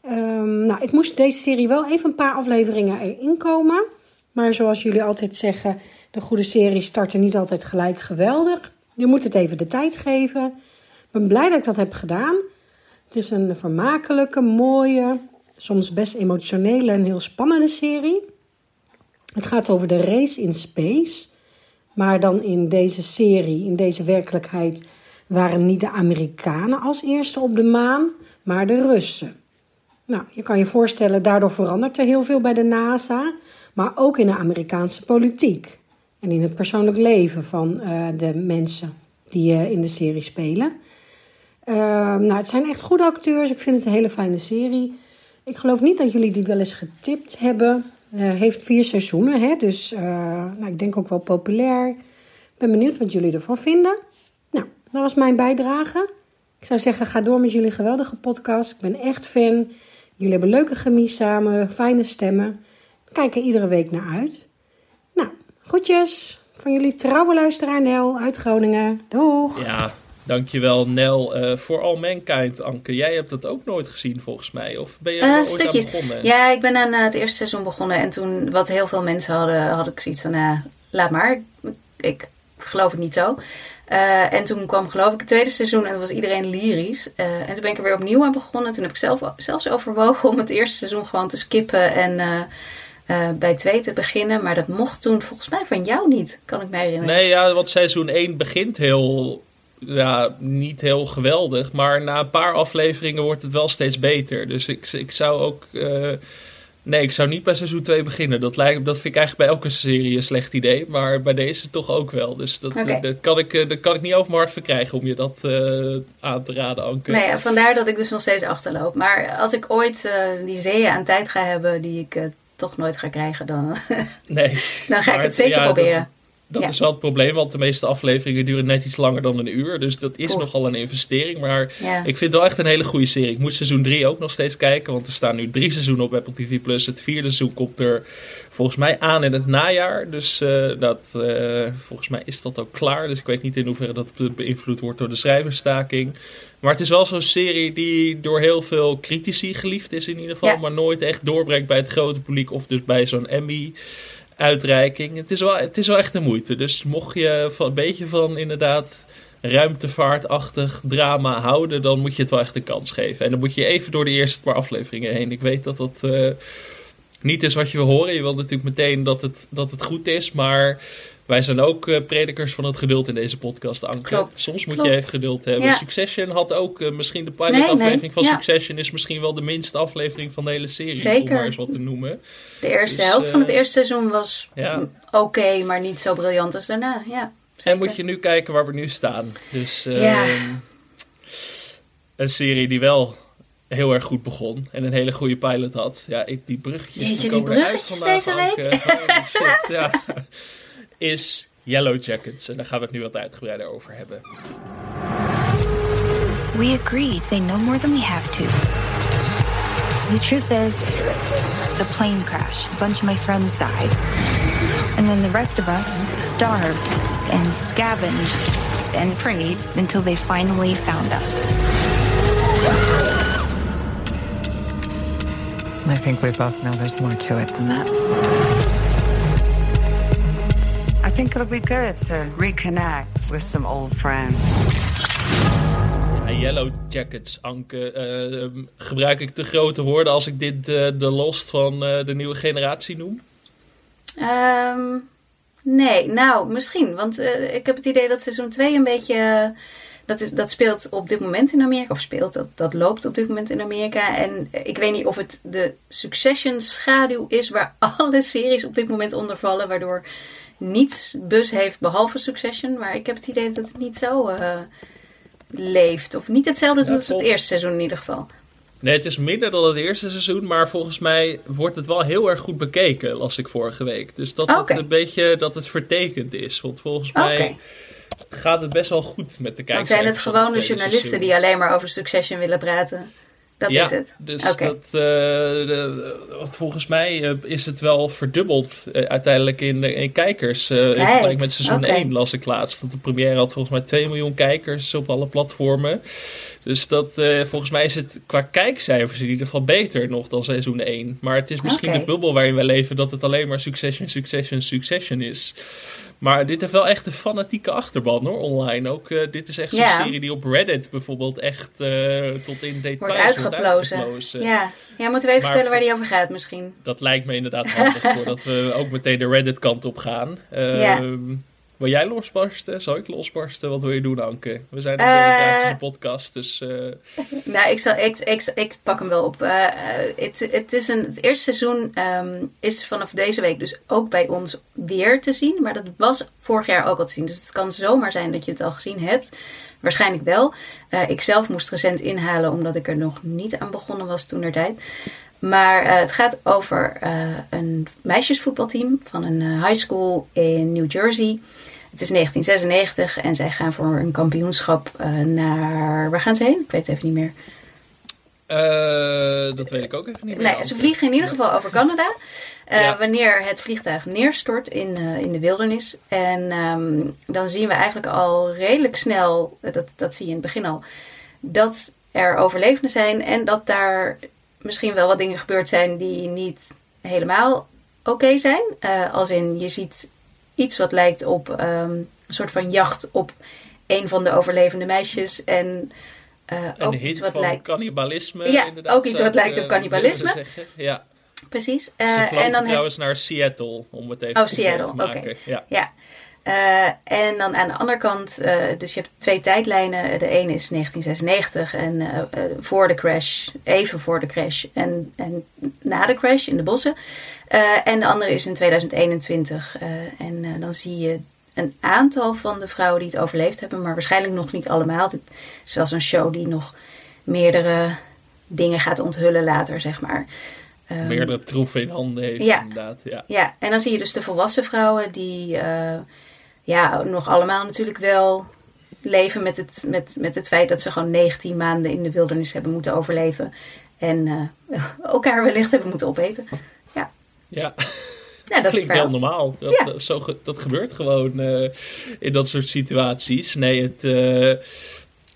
Ehm, nou, ik moest deze serie wel even een paar afleveringen erin komen. Maar zoals jullie altijd zeggen, de goede series starten niet altijd gelijk geweldig. Je moet het even de tijd geven. Ik ben blij dat ik dat heb gedaan. Het is een vermakelijke, mooie, soms best emotionele en heel spannende serie. Het gaat over de race in space. Maar dan in deze serie, in deze werkelijkheid, waren niet de Amerikanen als eerste op de maan, maar de Russen. Nou, je kan je voorstellen, daardoor verandert er heel veel bij de NASA, maar ook in de Amerikaanse politiek en in het persoonlijk leven van eh, de mensen die eh, in de serie spelen. Uh, nou, het zijn echt goede acteurs. Ik vind het een hele fijne serie. Ik geloof niet dat jullie die wel eens getipt hebben. Heeft vier seizoenen, hè? dus nou, ik denk ook wel populair. Ik ben benieuwd wat jullie ervan vinden. Nou, dat was mijn bijdrage. Ik zou zeggen, ga door met jullie geweldige podcast. Ik ben echt fan. Jullie hebben leuke chemie samen, fijne stemmen. We kijken iedere week naar uit. Nou, groetjes van jullie trouwe luisteraar Nel uit Groningen. Doeg! Ja, Dankjewel Nel. Uh, voor All Mankind, Anke. Jij hebt dat ook nooit gezien volgens mij. Of ben je er Uh, ooit stukjes. aan begonnen? Ja, ik ben aan uh, het eerste seizoen begonnen. En toen, wat heel veel mensen hadden, had ik zoiets van, uh, laat maar. Ik, ik geloof het niet zo. Uh, en toen kwam geloof ik het tweede seizoen en toen was iedereen lyrisch. Uh, en toen ben ik er weer opnieuw aan begonnen. Toen heb ik zelf, zelfs overwogen om het eerste seizoen gewoon te skippen en uh, bij twee te beginnen. Maar dat mocht toen volgens mij van jou niet, kan ik me herinneren. Nee, ja, want seizoen 1 begint heel, ja, niet heel geweldig. Maar na een paar afleveringen wordt het wel steeds beter. Dus ik, ik zou ook... Nee, ik zou niet bij seizoen 2 beginnen. Dat, lijkt, dat vind ik eigenlijk bij elke serie een slecht idee. Maar bij deze toch ook wel. Dus dat, Oké. dat, kan, ik, dat kan ik niet over mijn hart verkrijgen om je dat uh, aan te raden, Anke. Nou ja, vandaar dat ik dus nog steeds achterloop. Maar als ik ooit uh, die zeeën aan tijd ga hebben die ik uh, toch nooit ga krijgen, dan, nee, dan ga ik het zeker ja, proberen. Dat Ja. is wel het probleem, want de meeste afleveringen duren net iets langer dan een uur. Dus dat is Cool. nogal een investering. Maar Ja. ik vind het wel echt een hele goede serie. Ik moet seizoen 3 ook nog steeds kijken, want er staan nu drie seizoenen op Apple TV+. Plus. Het vierde seizoen komt er volgens mij aan in het najaar. Dus eh, dat, eh, volgens mij is dat ook klaar. Dus ik weet niet in hoeverre dat beïnvloed wordt door de schrijversstaking. Maar het is wel zo'n serie die door heel veel critici geliefd is in ieder geval. Ja. Maar nooit echt doorbreekt bij het grote publiek of dus bij zo'n Emmy uitreiking. Het is, wel, het is wel echt de moeite. Dus mocht je van, een beetje van inderdaad ruimtevaartachtig drama houden, dan moet je het wel echt een kans geven. En dan moet je even door de eerste paar afleveringen heen. Ik weet dat dat eh, niet is wat je wil horen. Je wil natuurlijk meteen dat het, dat het goed is, maar Wij zijn ook uh, predikers van het geduld in deze podcast, Anke. Klopt, Soms moet klopt. je even geduld hebben. Ja. Succession had ook uh, misschien de pilotaflevering nee, van ja. Succession is misschien wel de minste aflevering van de hele serie. Om Zeker. maar eens wat te noemen. De eerste Dus, helft van het eh, eerste seizoen was Ja. oké, maar niet zo briljant als daarna. Ja, En moet je nu kijken waar we nu staan. Dus eh, Ja. een serie die wel heel erg goed begon en een hele goede pilot had. Ja, ik, die bruggetjes Jeetje, die die komen eruit bruggetjes vandaag, deze. Holy shit, ja. Is Yellow Jackets. En daar gaan we het nu wat uitgebreider over hebben. We agreed to say no more than we have to. The truth is, the plane crashed. A bunch of my friends died. And then the rest of us starved and scavenged and prayed until they finally found us. I think we both know there's more to it than that. Think it'll be good to reconnect with some old friends. Yellow Jackets, Anke. eh, ehm, gebruik ik te grote woorden als ik dit eh, de Lost van eh, de nieuwe generatie noem? Ehm, nee, nou, misschien. Want eh, ik heb het idee dat seizoen 2 een beetje... dat, is, dat speelt op dit moment in Amerika. Of speelt, dat, dat loopt op dit moment in Amerika. En ik weet niet of het de Succession schaduw is... waar alle series op dit moment onder vallen. Waardoor niets bus heeft behalve Succession. Maar ik heb het idee dat het niet zo eh, leeft. Of niet hetzelfde doet als het eerste seizoen in ieder geval. Nee, het is minder dan het eerste seizoen, maar volgens mij wordt het wel heel erg goed bekeken, las ik vorige week. Dus dat Oké. het een beetje dat het vertekend is. Want volgens mij gaat het best wel goed met de Dan kijkers. zijn het gewone journalisten die alleen maar over Succession willen praten. Dat ja, is het. Dus dat, eh, de- want volgens mij eh, is het wel verdubbeld eh, uiteindelijk in, in kijkers. in vergelijking met seizoen oké. 1 las ik laatst. Dat de première had volgens mij 2 miljoen kijkers op alle platformen. Dus dat, volgens mij is het qua kijkcijfers in ieder geval beter nog dan seizoen 1. Maar het is misschien de bubbel waarin we leven dat het alleen maar Succession, Succession, Succession is. Maar dit heeft wel echt een fanatieke achterban hoor, online. Ook eh, dit is echt zo'n Ja. serie die op Reddit bijvoorbeeld echt eh, tot in details Wordt wordt uitgeplozen. uitgeplozen. Ja. ja, moeten we even Maar vertellen waar die over gaat misschien. Dat lijkt me inderdaad handig voordat we ook meteen de Reddit kant op gaan. Ja. Wil jij losbarsten? Zal ik losbarsten? Wat wil je doen, Anke? We zijn een Eh. democratische podcast, dus... eh, Nou, ik, zal, ik, ik, ik pak hem wel op. Eh, Het het is een, het eerste seizoen ehm, is vanaf deze week dus ook bij ons weer te zien. Maar dat was vorig jaar ook al te zien. Dus het kan zomaar zijn dat je het al gezien hebt. Waarschijnlijk wel. Ik zelf moest recent inhalen omdat ik er nog niet aan begonnen was toen er tijd. Maar het gaat over een meisjesvoetbalteam van een high school in New Jersey. Het is 1996 en zij gaan voor een kampioenschap eh, naar. Waar gaan ze heen? Ik weet het even niet meer. eh, dat weet ik ook even niet meer. Nee, ze vliegen in ieder geval over Canada. eh, Ja. Wanneer het vliegtuig neerstort in, in de wildernis. En ehm, dan zien we eigenlijk al redelijk snel, dat, dat zie je in het begin al, dat er overlevenden zijn. En dat daar misschien wel wat dingen gebeurd zijn die niet helemaal oké zijn. Als in, je ziet iets wat lijkt op ehm, een soort van jacht op een van de overlevende meisjes. En eh, Een ook iets wat van lijkt cannibalisme. Ja, inderdaad, ook iets wat lijkt op eh, cannibalisme. Ja, Precies. ze vlogen en dan heb trouwens naar Seattle, om het even Oh, concreet Seattle, te maken. oké. Ja. Ja. Eh, en dan aan de andere kant, eh, dus je hebt twee tijdlijnen. De ene is 1996 en eh, voor de crash, even voor de crash en, en na de crash in de bossen. En de andere is in 2021. eh, en dan zie je een aantal van de vrouwen die het overleefd hebben, maar waarschijnlijk nog niet allemaal. Het is wel zo'n show die nog meerdere dingen gaat onthullen later, zeg maar. Ehm, Meerdere troeven in handen heeft, Ja. inderdaad. Ja. ja, en dan zie je dus de volwassen vrouwen die ja, nog allemaal natuurlijk wel leven met het, met, met het feit dat ze gewoon 19 maanden in de wildernis hebben moeten overleven. En eh, elkaar wellicht hebben moeten opeten. Ja, ja. ja dat Klinkt heel verhaal. normaal. Dat, Ja. dat, zo, dat gebeurt gewoon eh, in dat soort situaties. Nee, het, eh,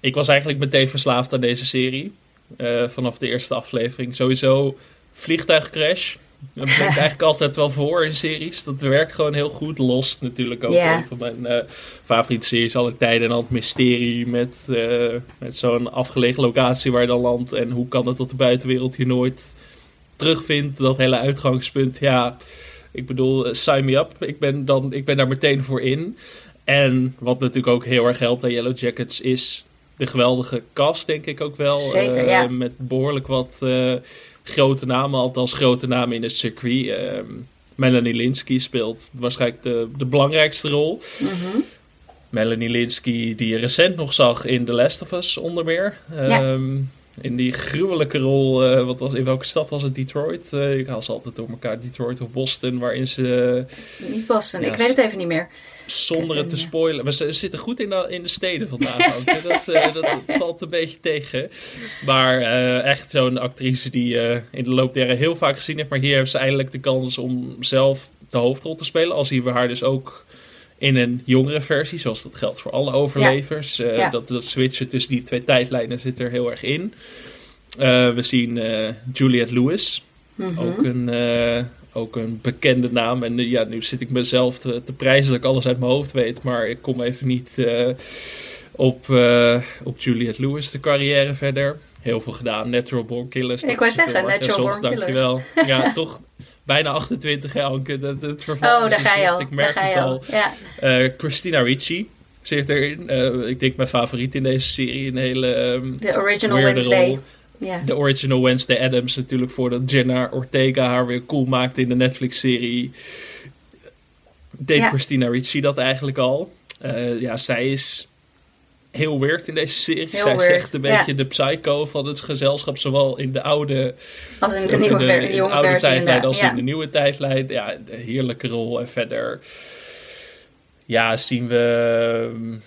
ik was eigenlijk meteen verslaafd aan deze serie. eh, vanaf de eerste aflevering. Sowieso vliegtuigcrash. Dat brengt eigenlijk altijd wel voor in series. Dat werkt gewoon heel goed. Lost natuurlijk ook een van mijn eh, favoriete series alle tijden. En dan het mysterie met, eh, met zo'n afgelegen locatie waar je dan landt. En hoe kan het dat de buitenwereld hier nooit terugvindt. Dat hele uitgangspunt. Ja, Ik bedoel, uh, sign me up. Ik ben, dan, ik ben daar meteen voor in. En wat natuurlijk ook heel erg helpt aan Yellow Jackets is de geweldige cast, denk ik ook wel. Zeker, uh, ja. Met behoorlijk wat grote namen, althans grote namen in het circuit. Uh, Melanie Linsky speelt waarschijnlijk de, de belangrijkste rol. Mm -hmm. Melanie Linsky, die je recent nog zag in The Last of Us, onder meer. Ja. Um, in die gruwelijke rol, uh, wat was, in welke stad was het? Detroit? Uh, ik haal ze altijd door elkaar, Detroit of Boston, waarin ze... Niet Boston, ja, ik weet het even niet meer. Zonder het te spoilen. Ze zitten goed in de, in de steden vandaag ook. dat, uh, dat, dat, valt een beetje tegen. Maar uh, echt zo'n actrice die uh, in de loop der jaren heel vaak gezien heeft. Maar hier heeft ze eindelijk de kans om zelf de hoofdrol te spelen. Al zien we haar dus ook in een jongere versie. Zoals dat geldt voor alle overlevers. Ja. Ja. Dat, dat switchen tussen die twee tijdlijnen zit er heel erg in. we zien Juliette Lewis. Mhm. Mm -hmm. Ook een ook een bekende naam. En uh, ja, nu zit ik mezelf te, te, prijzen dat ik alles uit mijn hoofd weet. Maar ik kom even niet uh, op, uh, op Juliette Lewis de carrière verder. Heel veel gedaan. Natural Born Killers. Ik wou zeggen, Natural Born Dankjewel. Killers. Ja, toch bijna 28 hè, Anke. Dat, het oh, daar ga je al. Ik merk het al. Ja. Christina Ricci zit erin. ik denk mijn favoriet in deze serie. Een hele um, De original Wednesday. Rol. Ja. De original Wednesday Adams natuurlijk voordat Jenna Ortega haar weer cool maakte in de Netflix-serie. Deed Ja. Christina Ricci dat eigenlijk al. Uh, ja, zij is heel weird in deze serie. Heel zij weird, zegt een ja. beetje de psycho van het gezelschap, zowel in de oude, Als in de, nieuwe, in ver- in de jonge oude versie. tijdlijn als ja. in de nieuwe tijdlijn. Ja, een heerlijke rol. En verder ja, zien we... um,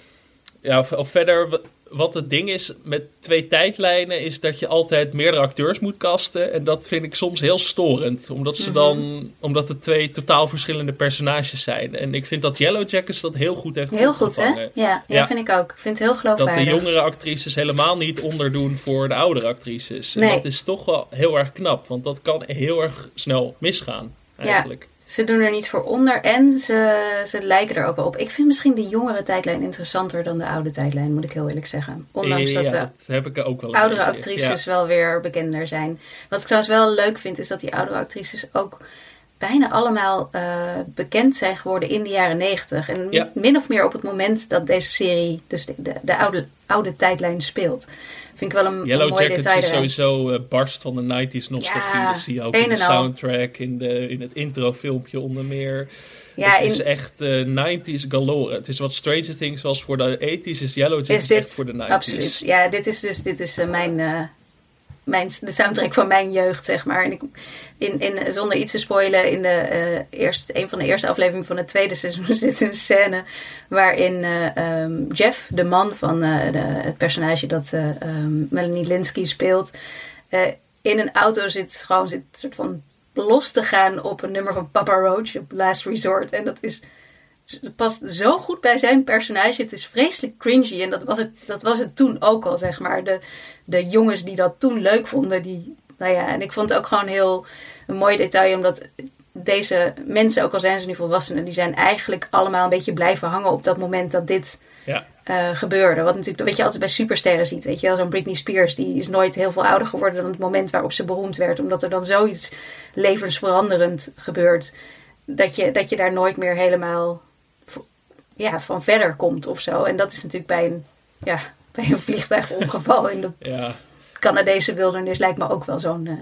Ja, of, of verder wat het ding is met twee tijdlijnen, is dat je altijd meerdere acteurs moet casten. En dat vind ik soms heel storend. Omdat Mhm. ze dan, omdat het twee totaal verschillende personages zijn. En ik vind dat Yellow Jackets dat heel goed heeft Heel goed, hè? Ja, ja, Ja. vind ik ook. Ik vind het heel Dat geloofwaardig. de jongere actrices helemaal niet onderdoen voor de oudere actrices. En Nee. dat is toch wel heel erg knap. Want dat kan heel erg snel misgaan, eigenlijk. Ze doen er niet voor onder en ze, ze lijken er ook wel op. Ik vind misschien de jongere tijdlijn interessanter dan de oude tijdlijn, moet ik heel eerlijk zeggen. Ondanks ja, dat de dat heb ik ook wel oudere beetje. actrices Ja. wel weer bekender zijn. Wat ik trouwens wel leuk vind, is dat die oudere actrices ook bijna allemaal eh, bekend zijn geworden in de jaren negentig. En Ja. min of meer op het moment dat deze serie, dus de, de, de oude, oude tijdlijn speelt. Vind ik wel een, Yellow Jackets is sowieso eh, barst van de 90s nostalgie. Ja, dat zie je ook in de soundtrack, in, de, in het introfilmpje onder meer. Ja, het is echt eh 90s galore. Het is wat Stranger Things was voor de 80s, is Yellow Jackets is dit echt voor de 90s. absoluut. Ja, dit is dus dit is, eh, mijn, eh, mijn, de soundtrack van mijn jeugd, zeg maar. En ik, in, in, zonder iets te spoilen, in de, eh eerste, een van de eerste afleveringen van het tweede seizoen zit een scène waarin eh, ehm, Jeff, de man van eh, de, het personage dat eh, ehm, Melanie Linsky speelt, in een auto zit gewoon zit soort van los te gaan op een nummer van Papa Roach op Last Resort. En dat is het past zo goed bij zijn personage. Het is vreselijk cringy. En dat was het, dat was het toen ook al, zeg maar. De, de jongens die dat toen leuk vonden. Die, nou ja, en ik vond het ook gewoon heel een mooi detail. Omdat deze mensen, ook al zijn ze nu volwassenen, die zijn eigenlijk allemaal een beetje blijven hangen op dat moment dat dit Ja. eh, gebeurde. Wat natuurlijk, wat je altijd bij supersterren ziet. Weet je wel, zo'n Britney Spears, die is nooit heel veel ouder geworden dan het moment waarop ze beroemd werd. Omdat er dan zoiets levensveranderend gebeurt. Dat je, dat je daar nooit meer helemaal ja, van verder komt of zo. En dat is natuurlijk bij een, ja, bij een vliegtuigongeval in de Ja. Canadese wildernis lijkt me ook wel zo'n eh,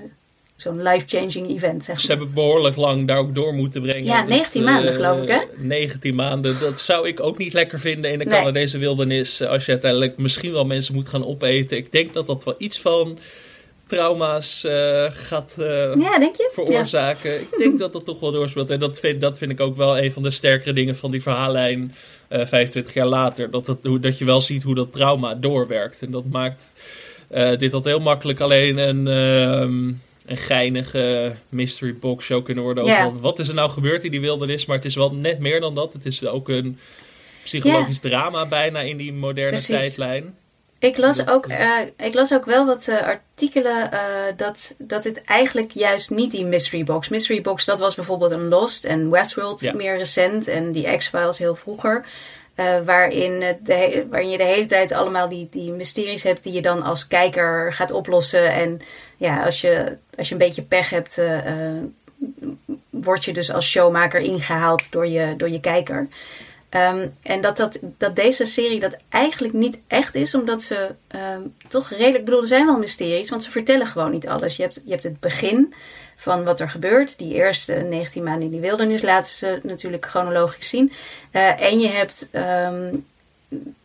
zo'n life-changing event, zeg Ze maar. hebben behoorlijk lang daar ook door moeten brengen. Ja, Dat, 19 eh, maanden, geloof ik, hè? 19 maanden. Dat zou ik ook niet lekker vinden in de Nee. Canadese wildernis. eh, Als je uiteindelijk misschien wel mensen moet gaan opeten. Ik denk dat dat wel iets van trauma's eh, gaat eh, Ja, denk je? veroorzaken. Ik denk dat dat toch wel doorspeelt. En dat vind, dat vind ik ook wel een van de sterkere dingen van die verhaallijn eh 25 jaar later. Dat, dat, dat je wel ziet hoe dat trauma doorwerkt. En dat maakt eh, dit had heel makkelijk alleen een, ehm, een geinige mystery box show kunnen worden. Over Ja. wat, wat is er nou gebeurd in die wildernis. Maar het is wel net meer dan dat. Het is ook een psychologisch drama bijna in die moderne Precies. tijdlijn. Ik las, Dat, ook, eh, eh, ik las ook wel wat eh, artikelen dat, dat het eigenlijk juist niet die mystery box. Mystery box, dat was bijvoorbeeld een Lost en Westworld Ja. meer recent en die X-Files heel vroeger. waarin, de, waarin je de hele tijd allemaal die, die mysteries hebt die je dan als kijker gaat oplossen. En ja, als je, als je een beetje pech hebt, word je dus als showmaker ingehaald door je, door je kijker. Ehm, en dat, dat, dat deze serie dat eigenlijk niet echt is, omdat ze ehm, toch redelijk. Ik bedoel, er zijn wel mysteries, want ze vertellen gewoon niet alles. Je hebt, je hebt het begin van wat er gebeurt. Die eerste 19 maanden in die wildernis laten ze natuurlijk chronologisch zien. Eh, en je hebt. ehm,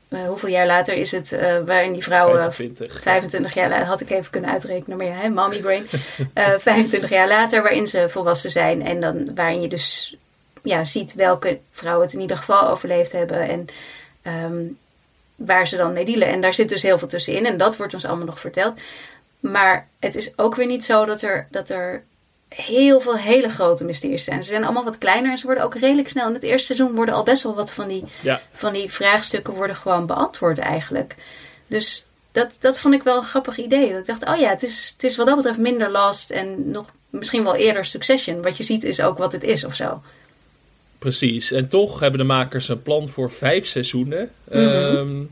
eh, hoeveel jaar later is het eh, waarin die vrouw. eh, 25. 25 jaar later had ik even kunnen uitrekenen, maar ja, hè, mommy brain. Eh 25 jaar later, waarin ze volwassen zijn en dan waarin je dus ja, ziet welke vrouwen het in ieder geval overleefd hebben en ehm, waar ze dan mee dealen. En daar zit dus heel veel tussenin en dat wordt ons allemaal nog verteld. Maar het is ook weer niet zo dat er, dat er heel veel hele grote mysteries zijn. Ze zijn allemaal wat kleiner en ze worden ook redelijk snel. In het eerste seizoen worden al best wel wat van die Ja, van die vraagstukken worden gewoon beantwoord eigenlijk. Dus dat, dat vond ik wel een grappig idee. Ik dacht, oh ja, het is, het is wat dat betreft minder Lost en nog misschien wel eerder Succession. Wat je ziet is ook wat het is of zo. Precies. En toch hebben de makers een plan voor vijf seizoenen. Mhm. Ehm,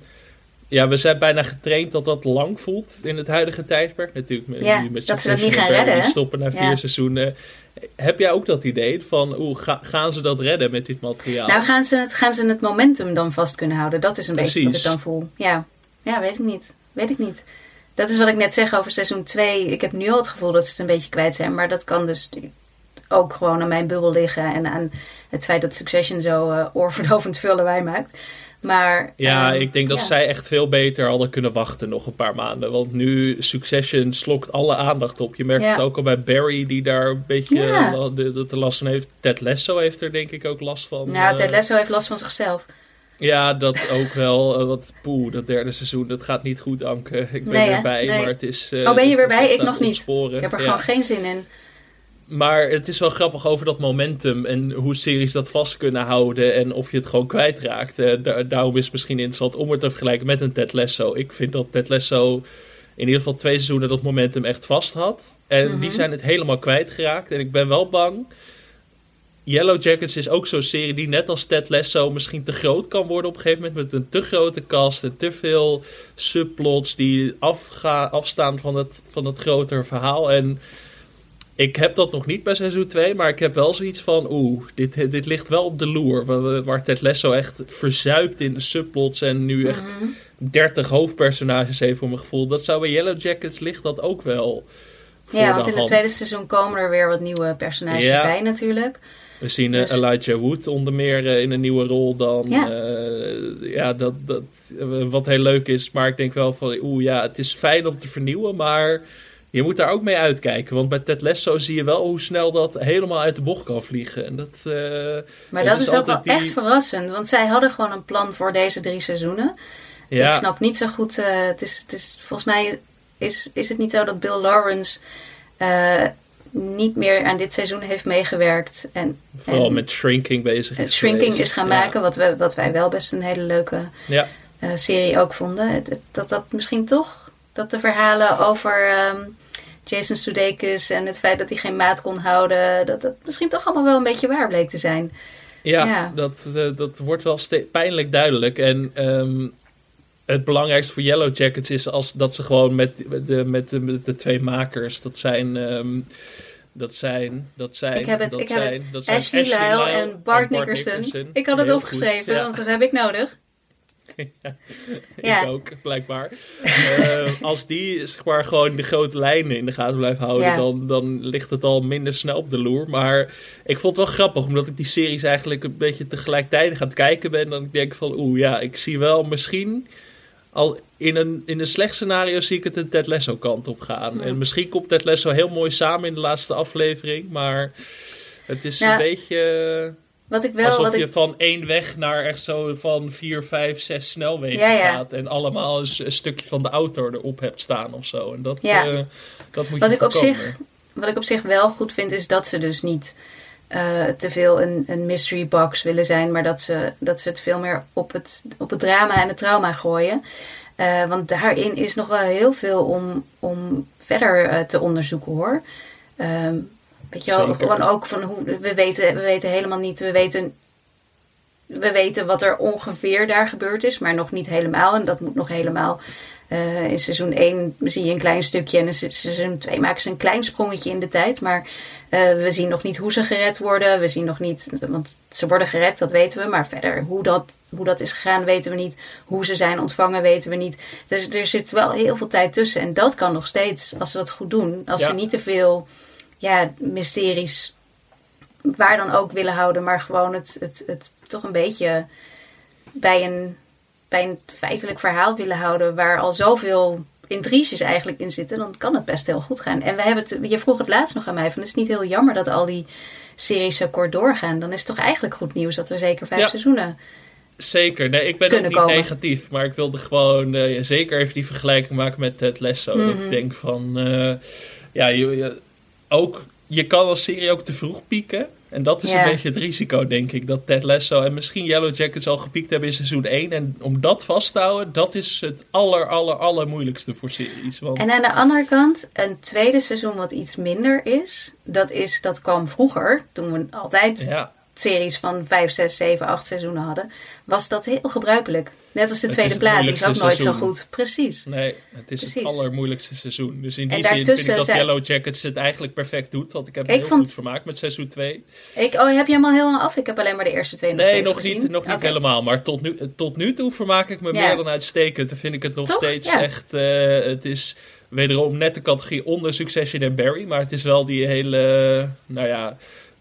ja, we zijn bijna getraind dat dat lang voelt in het huidige tijdperk. Natuurlijk met, Ja, met dat ze dat niet gaan redden, stoppen na Ja. vier seizoenen. Heb jij ook dat idee van, hoe gaan ze dat redden met dit materiaal? Nou, gaan ze, het, gaan ze het momentum dan vast kunnen houden? Dat is een beetje wat ik dan voel. Ja. ja, weet ik niet. Weet ik niet. Dat is wat ik net zeg over seizoen 2. Ik heb nu al het gevoel dat ze het een beetje kwijt zijn. Maar dat kan dus ook gewoon aan mijn bubbel liggen. En aan het feit dat Succession zo eh, oorverdovend veel lawaai maakt. Maar, Ja, ehm, ik denk dat ja. zij echt veel beter hadden kunnen wachten nog een paar maanden. Want nu, Succession slokt alle aandacht op. Je merkt Ja. het ook al bij Barry, die daar een beetje Ja. eh, de, de, de last van heeft. Ted Lasso heeft er denk ik ook last van. Nou, eh. Ted Lasso heeft last van zichzelf. Ja, dat ook wel. eh, wat poeh, dat derde seizoen, dat gaat niet goed, Anke. Ik ben Nee, erbij, Nee. maar het is... eh, Oh, ben je weer bij? Ik nog niet. ontsporen. Ik heb er Ja. gewoon geen zin in. Maar het is wel grappig over dat momentum en hoe series dat vast kunnen houden en of je het gewoon kwijtraakt. Eh, da- daarom is het misschien interessant om het te vergelijken met een Ted Lasso. Ik vind dat Ted Lasso in ieder geval twee seizoenen dat momentum echt vast had. En Mhm. die zijn het helemaal kwijtgeraakt. En ik ben wel bang. Yellow Jackets is ook zo'n serie die net als Ted Lasso misschien te groot kan worden op een gegeven moment. Met een te grote cast en te veel subplots die afga, afstaan van het, van het grotere verhaal. En ik heb dat nog niet bij seizoen 2, maar ik heb wel zoiets van, oeh, dit, dit ligt wel op de loer. Waar, waar Ted Lasso echt verzuipt in de subplots en nu echt Mhm. 30 hoofdpersonages heeft voor mijn gevoel. Dat zou bij Yellow Jackets ligt dat ook wel voor Ja, want in het tweede seizoen komen er weer wat nieuwe personages Ja. bij natuurlijk. We zien eh, Dus- Elijah Wood onder meer eh, in een nieuwe rol dan. Ja. Ja, ja dat, dat, eh, wat heel leuk is. Maar ik denk wel van, oeh ja, het is fijn om te vernieuwen, maar je moet daar ook mee uitkijken. Want bij Ted Lasso zie je wel hoe snel dat helemaal uit de bocht kan vliegen. En dat, eh, Maar dat is ook wel die- echt verrassend. Want zij hadden gewoon een plan voor deze drie seizoenen. Ja, Ik snap niet zo goed. eh, het is, het is, volgens mij is, is het niet zo dat Bill Lawrence eh, niet meer aan dit seizoen heeft meegewerkt. En, vooral en met shrinking bezig is shrinking geweest. is gaan Ja. maken. Wat, we, wat wij wel best een hele leuke Ja. serie ook vonden. Dat dat misschien toch, dat de verhalen over ehm, Jason Sudeikis en het feit dat hij geen maat kon houden, dat dat misschien toch allemaal wel een beetje waar bleek te zijn. Ja, Ja. Dat, eh, dat wordt wel pijnlijk duidelijk. En ehm, het belangrijkste voor Yellow Jackets is als, dat ze gewoon met de, met de, met de twee makers, dat zijn... ehm, dat zijn, dat zijn, Ik heb het, dat ik heb zijn, het. dat zijn Ashley Lyle en Bart, Nickerson. Ik had het Heel opgeschreven, goed, ja. want dat heb ik nodig. Ja. Ik ook, blijkbaar. Eh, als die zeg maar, gewoon de grote lijnen in de gaten blijven houden, Ja. dan, dan ligt het al minder snel op de loer. Maar ik vond het wel grappig, omdat ik die series eigenlijk een beetje tegelijkertijd aan het kijken ben. Dan ik denk van, oeh ja, ik zie wel misschien... Al in een, in een slecht scenario zie ik het een Ted Lasso kant op gaan. Ja. En misschien komt Ted Lasso heel mooi samen in de laatste aflevering. Maar het is een beetje Wat ik wel, alsof wat je ik, van één weg naar echt zo van vier, vijf, zes snelwegen Ja, ja. gaat. En allemaal een, een stukje van de auto erop hebt staan of zo. En dat, Ja. eh, dat moet Wat je ik op zich- wat ik op zich wel goed vind, is dat ze dus niet eh, te veel een, een mystery box willen zijn, maar dat ze, dat ze het veel meer op het, op het drama en het trauma gooien. Eh, want daarin is nog wel heel veel om, om verder te onderzoeken hoor. Ehm, weet je wel, gewoon ook van hoe we weten, we weten helemaal niet, we weten, we weten wat er ongeveer daar gebeurd is, maar nog niet helemaal. En dat moet nog helemaal in seizoen 1 zie je een klein stukje en in seizoen 2 maken ze een klein sprongetje in de tijd. Maar we zien nog niet hoe ze gered worden. We zien nog niet, want ze worden gered, dat weten we. Maar verder, hoe dat, hoe dat is gegaan, weten we niet. Hoe ze zijn ontvangen, weten we niet. Dus er zit wel heel veel tijd tussen. En dat kan nog steeds, als ze dat goed doen. Als ze niet te veel ja, mysteries waar dan ook willen houden, maar gewoon het, het, het toch een beetje bij een, bij een feitelijk verhaal willen houden, waar al zoveel intriges eigenlijk in zitten, dan kan het best heel goed gaan. En we hebben het, je vroeg het laatst nog aan mij, van het is niet heel jammer dat al die series zo kort doorgaan. Dan is het toch eigenlijk goed nieuws dat er zeker vijf seizoenen Zeker. Nee, ik ben ook niet negatief. Maar ik wilde gewoon uh, zeker even die vergelijking maken met het Lesso. Mm Dat ik mhm. denk van... Uh, ja, je, je, ook je kan als serie ook te vroeg pieken. En dat is een beetje het risico, denk ik. Dat Ted Lasso en misschien Yellow Jackets al gepiekt hebben in seizoen 1. En om dat vast te houden, dat is het aller, aller, aller moeilijkste voor series. Want... En aan de andere kant, een tweede seizoen wat iets minder is. Dat is, dat kwam vroeger, toen we altijd ja series van 5, 6, 7, 8 seizoenen hadden, was dat heel gebruikelijk. Net als de tweede plaat, die is ook nooit zo goed. Precies. Nee, het is het allermoeilijkste seizoen. Dus in die zin vind ik dat Yellow Jackets het eigenlijk perfect doet. Want ik heb heel vond... goed vermaakt met seizoen 2. Ik, oh, heb je hem al helemaal af? Ik heb alleen maar de eerste twee nog Nee, nog niet, nog niet helemaal. Maar tot nu, tot nu toe vermaak ik me meer dan uitstekend. Dan vind ik het nog steeds echt... Uh, het is wederom net de categorie onder Succession en Barry. Maar het is wel die hele... nou ja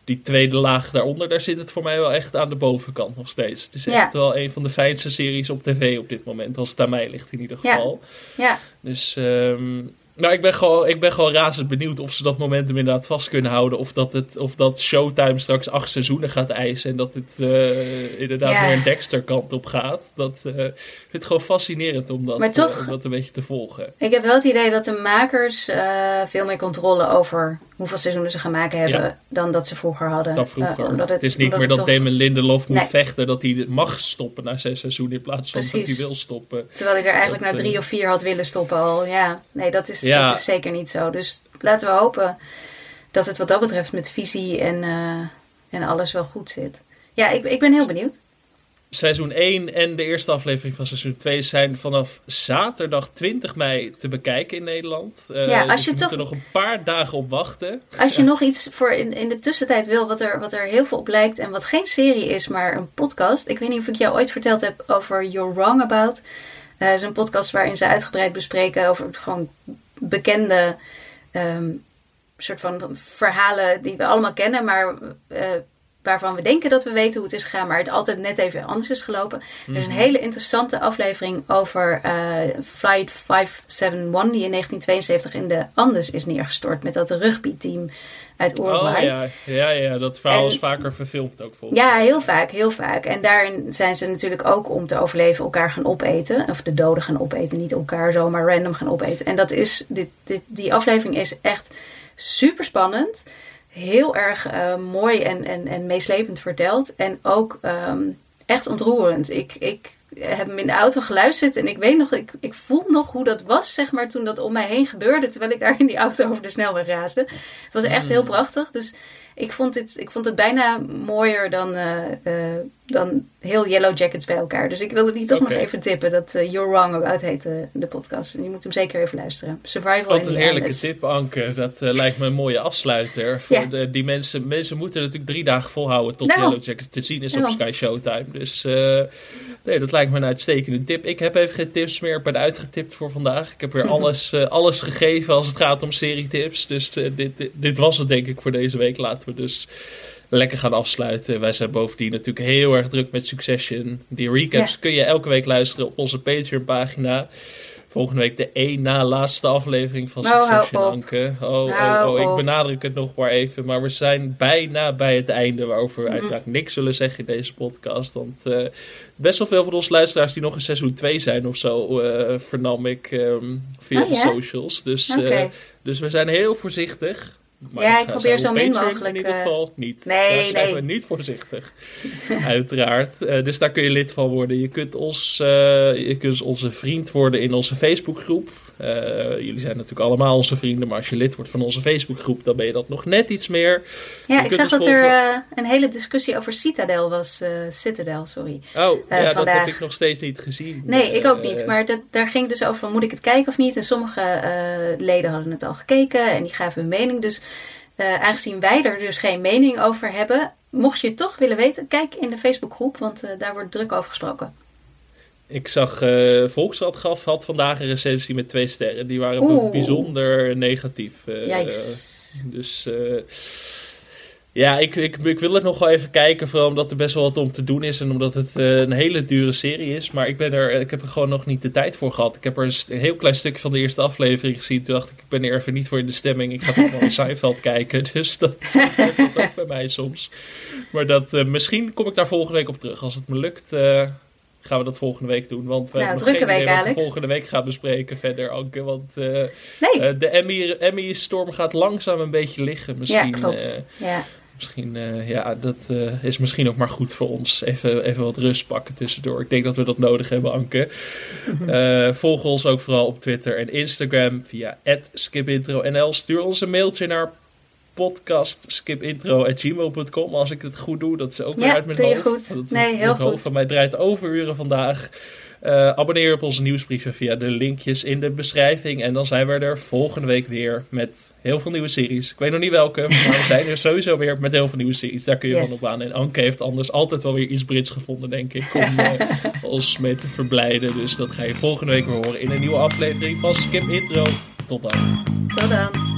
die tweede laag daaronder, daar zit het voor mij wel echt aan de bovenkant nog steeds. Het is echt wel een van de fijnste series op tv op dit moment, als het aan mij ligt in ieder geval. Ja. ja. Dus um, nou, ik ben, gewoon, ik ben gewoon razend benieuwd of ze dat momentum inderdaad vast kunnen houden. Of dat, het, of dat Showtime straks acht seizoenen gaat eisen. En dat het uh, inderdaad ja. meer een Dexter kant op gaat. Dat uh, vind het gewoon fascinerend om dat, toch, uh, om dat een beetje te volgen. Ik heb wel het idee dat de makers veel meer controle over hoeveel seizoenen ze gaan maken hebben. Ja. Dan dat ze vroeger hadden. Dan vroeger. Het, het, is niet meer dat toch... Damon Lindelof moet vechten. Dat hij mag stoppen na zes seizoenen. In plaats van Precies. dat hij wil stoppen. Terwijl hij er eigenlijk dat, na drie of vier had willen stoppen al. Ja, nee, dat is ja. Dat is zeker niet zo. Dus laten we hopen dat het wat dat betreft met visie en, uh, en alles wel goed zit. Ja, ik, ik ben heel benieuwd. Seizoen 1 en de eerste aflevering van seizoen 2 zijn vanaf zaterdag 20 mei te bekijken in Nederland. Uh, ja, als dus je toch, er nog een paar dagen op wachten. Als je nog iets voor in, in de tussentijd wil, wat er, wat er heel veel op lijkt en wat geen serie is, maar een podcast. Ik weet niet of ik jou ooit verteld heb over You're Wrong About. Uh, is een podcast waarin ze uitgebreid bespreken over gewoon bekende um, soort van verhalen die we allemaal kennen, maar uh, waarvan we denken dat we weten hoe het is gegaan, maar het altijd net even anders is gelopen. Er is een mhm. hele interessante aflevering over uh, Flight 571, die in 1972 in de Andes is neergestort met dat rugbyteam uit Uruguay. Oh ja, ja, ja dat verhaal is vaker verfilmd ook volgens Ja, heel vaak, heel vaak. En daarin zijn ze natuurlijk ook om te overleven elkaar gaan opeten. Of de doden gaan opeten, niet elkaar zomaar random gaan opeten. En dat is, dit, dit, die aflevering is echt super spannend. Heel erg uh, mooi en, en, en meeslepend verteld. En ook um, echt ontroerend. Ik, ik heb hem in de auto geluisterd en ik weet nog, ik, ik voel nog hoe dat was, zeg maar, toen dat om mij heen gebeurde, terwijl ik daar in die auto over de snelweg raasde. Het was echt heel mm. prachtig. Dus ik vond, dit, ik vond het bijna mooier dan, uh, uh, dan heel Yellow Jackets bij elkaar. Dus ik wilde die toch nog even tippen. Dat uh, You're Wrong About heet de podcast. En je moet hem zeker even luisteren. Survival Wat een heerlijke tip, Anke. Dat lijkt me een mooie afsluiter. Voor de, die mensen, mensen moeten natuurlijk drie dagen volhouden tot nou, Yellow Jackets te zien is op Sky Showtime. Dus nee, dat lijkt me een uitstekende tip. Ik heb even geen tips meer. Ik ben uitgetipt voor vandaag. Ik heb weer alles, alles gegeven als het gaat om serietips. Dus dit, dit was het denk ik voor deze week. Laten we dus lekker gaan afsluiten. Wij zijn bovendien natuurlijk heel erg druk met Succession. Die recaps kun je elke week luisteren op onze Patreon pagina. Volgende week de één na laatste aflevering van nou, Succession, Anke. Oh, oh, oh, ik benadruk het nog maar even. Maar we zijn bijna bij het einde. Waarover we mhm. uiteraard niks zullen zeggen in deze podcast. Want uh, best wel veel van onze luisteraars die nog in seizoen 2 zijn of zo, uh, vernam ik um, via oh, de socials. Dus, okay. uh, dus we zijn heel voorzichtig. Maar ja, ik, probeer zo min mogelijk. In ieder eh, geval niet. Nee, daar zijn we niet voorzichtig. Uiteraard. Uh, dus daar kun je lid van worden. Je kunt, ons, uh, je kunt onze vriend worden in onze Facebookgroep. Eh, jullie zijn natuurlijk allemaal onze vrienden, maar als je lid wordt van onze Facebookgroep, dan ben je dat nog net iets meer. Ja, ik zag dat er volgen- eh, een hele discussie over Citadel was. eh, Citadel, sorry. Oh, ja, dat heb ik nog steeds niet gezien. Nee, ik ook niet. Maar dat, daar ging dus over, moet ik het kijken of niet? En sommige leden hadden het al gekeken en die gaven hun mening. Dus aangezien wij er dus geen mening over hebben, mocht je het toch willen weten, kijk in de Facebookgroep, want daar wordt druk over gesproken. Ik zag eh Volksrad gaf had vandaag een recensie met twee sterren. Die waren Oeh. bijzonder negatief. Yikes. Dus eh, ja, ik, ik, ik wil het nog wel even kijken. Vooral omdat er best wel wat om te doen is. En omdat het een hele dure serie is. Maar ik, ben er, ik heb er gewoon nog niet de tijd voor gehad. Ik heb er een, heel klein stukje van de eerste aflevering gezien. Toen dacht ik, ik ben er even niet voor in de stemming. Ik ga toch wel in Seinfeld kijken. Dus dat het ook bij mij soms. Maar dat, misschien kom ik daar volgende week op terug. Als het me lukt, gaan we dat volgende week doen. Want we Nou, hebben nog geen drukke idee week, wat we Alex. volgende week gaan bespreken verder, Anke. Want eh, Nee, eh, de Emmy- Emmy-storm gaat langzaam een beetje liggen. ja, Misschien, klopt. eh, ja. misschien eh, ja, dat is misschien ook maar goed voor ons. Even, even wat rust pakken tussendoor. Ik denk dat we dat nodig hebben, Anke. Volg ons ook vooral op Twitter en Instagram via skipintro.nl. Stuur ons een mailtje naar podcastskipintro.gmail.com als ik het goed doe. Dat is ook weer Ja, uit mijn hoofd. goed. Dat- Nee, heel het hoofd goed. van mij draait overuren vandaag. Eh, abonneer op onze nieuwsbrieven via de linkjes in de beschrijving. En dan zijn we er volgende week weer met heel veel nieuwe series. Ik weet nog niet welke, maar we zijn er sowieso weer met heel veel nieuwe series. Daar kun je Yes. van op aan. En Anke heeft anders altijd wel weer iets Brits gevonden, denk ik. Om eh, ons mee te verblijden. Dus dat ga je volgende week weer horen in een nieuwe aflevering van Skip Intro. Tot dan. Tot dan.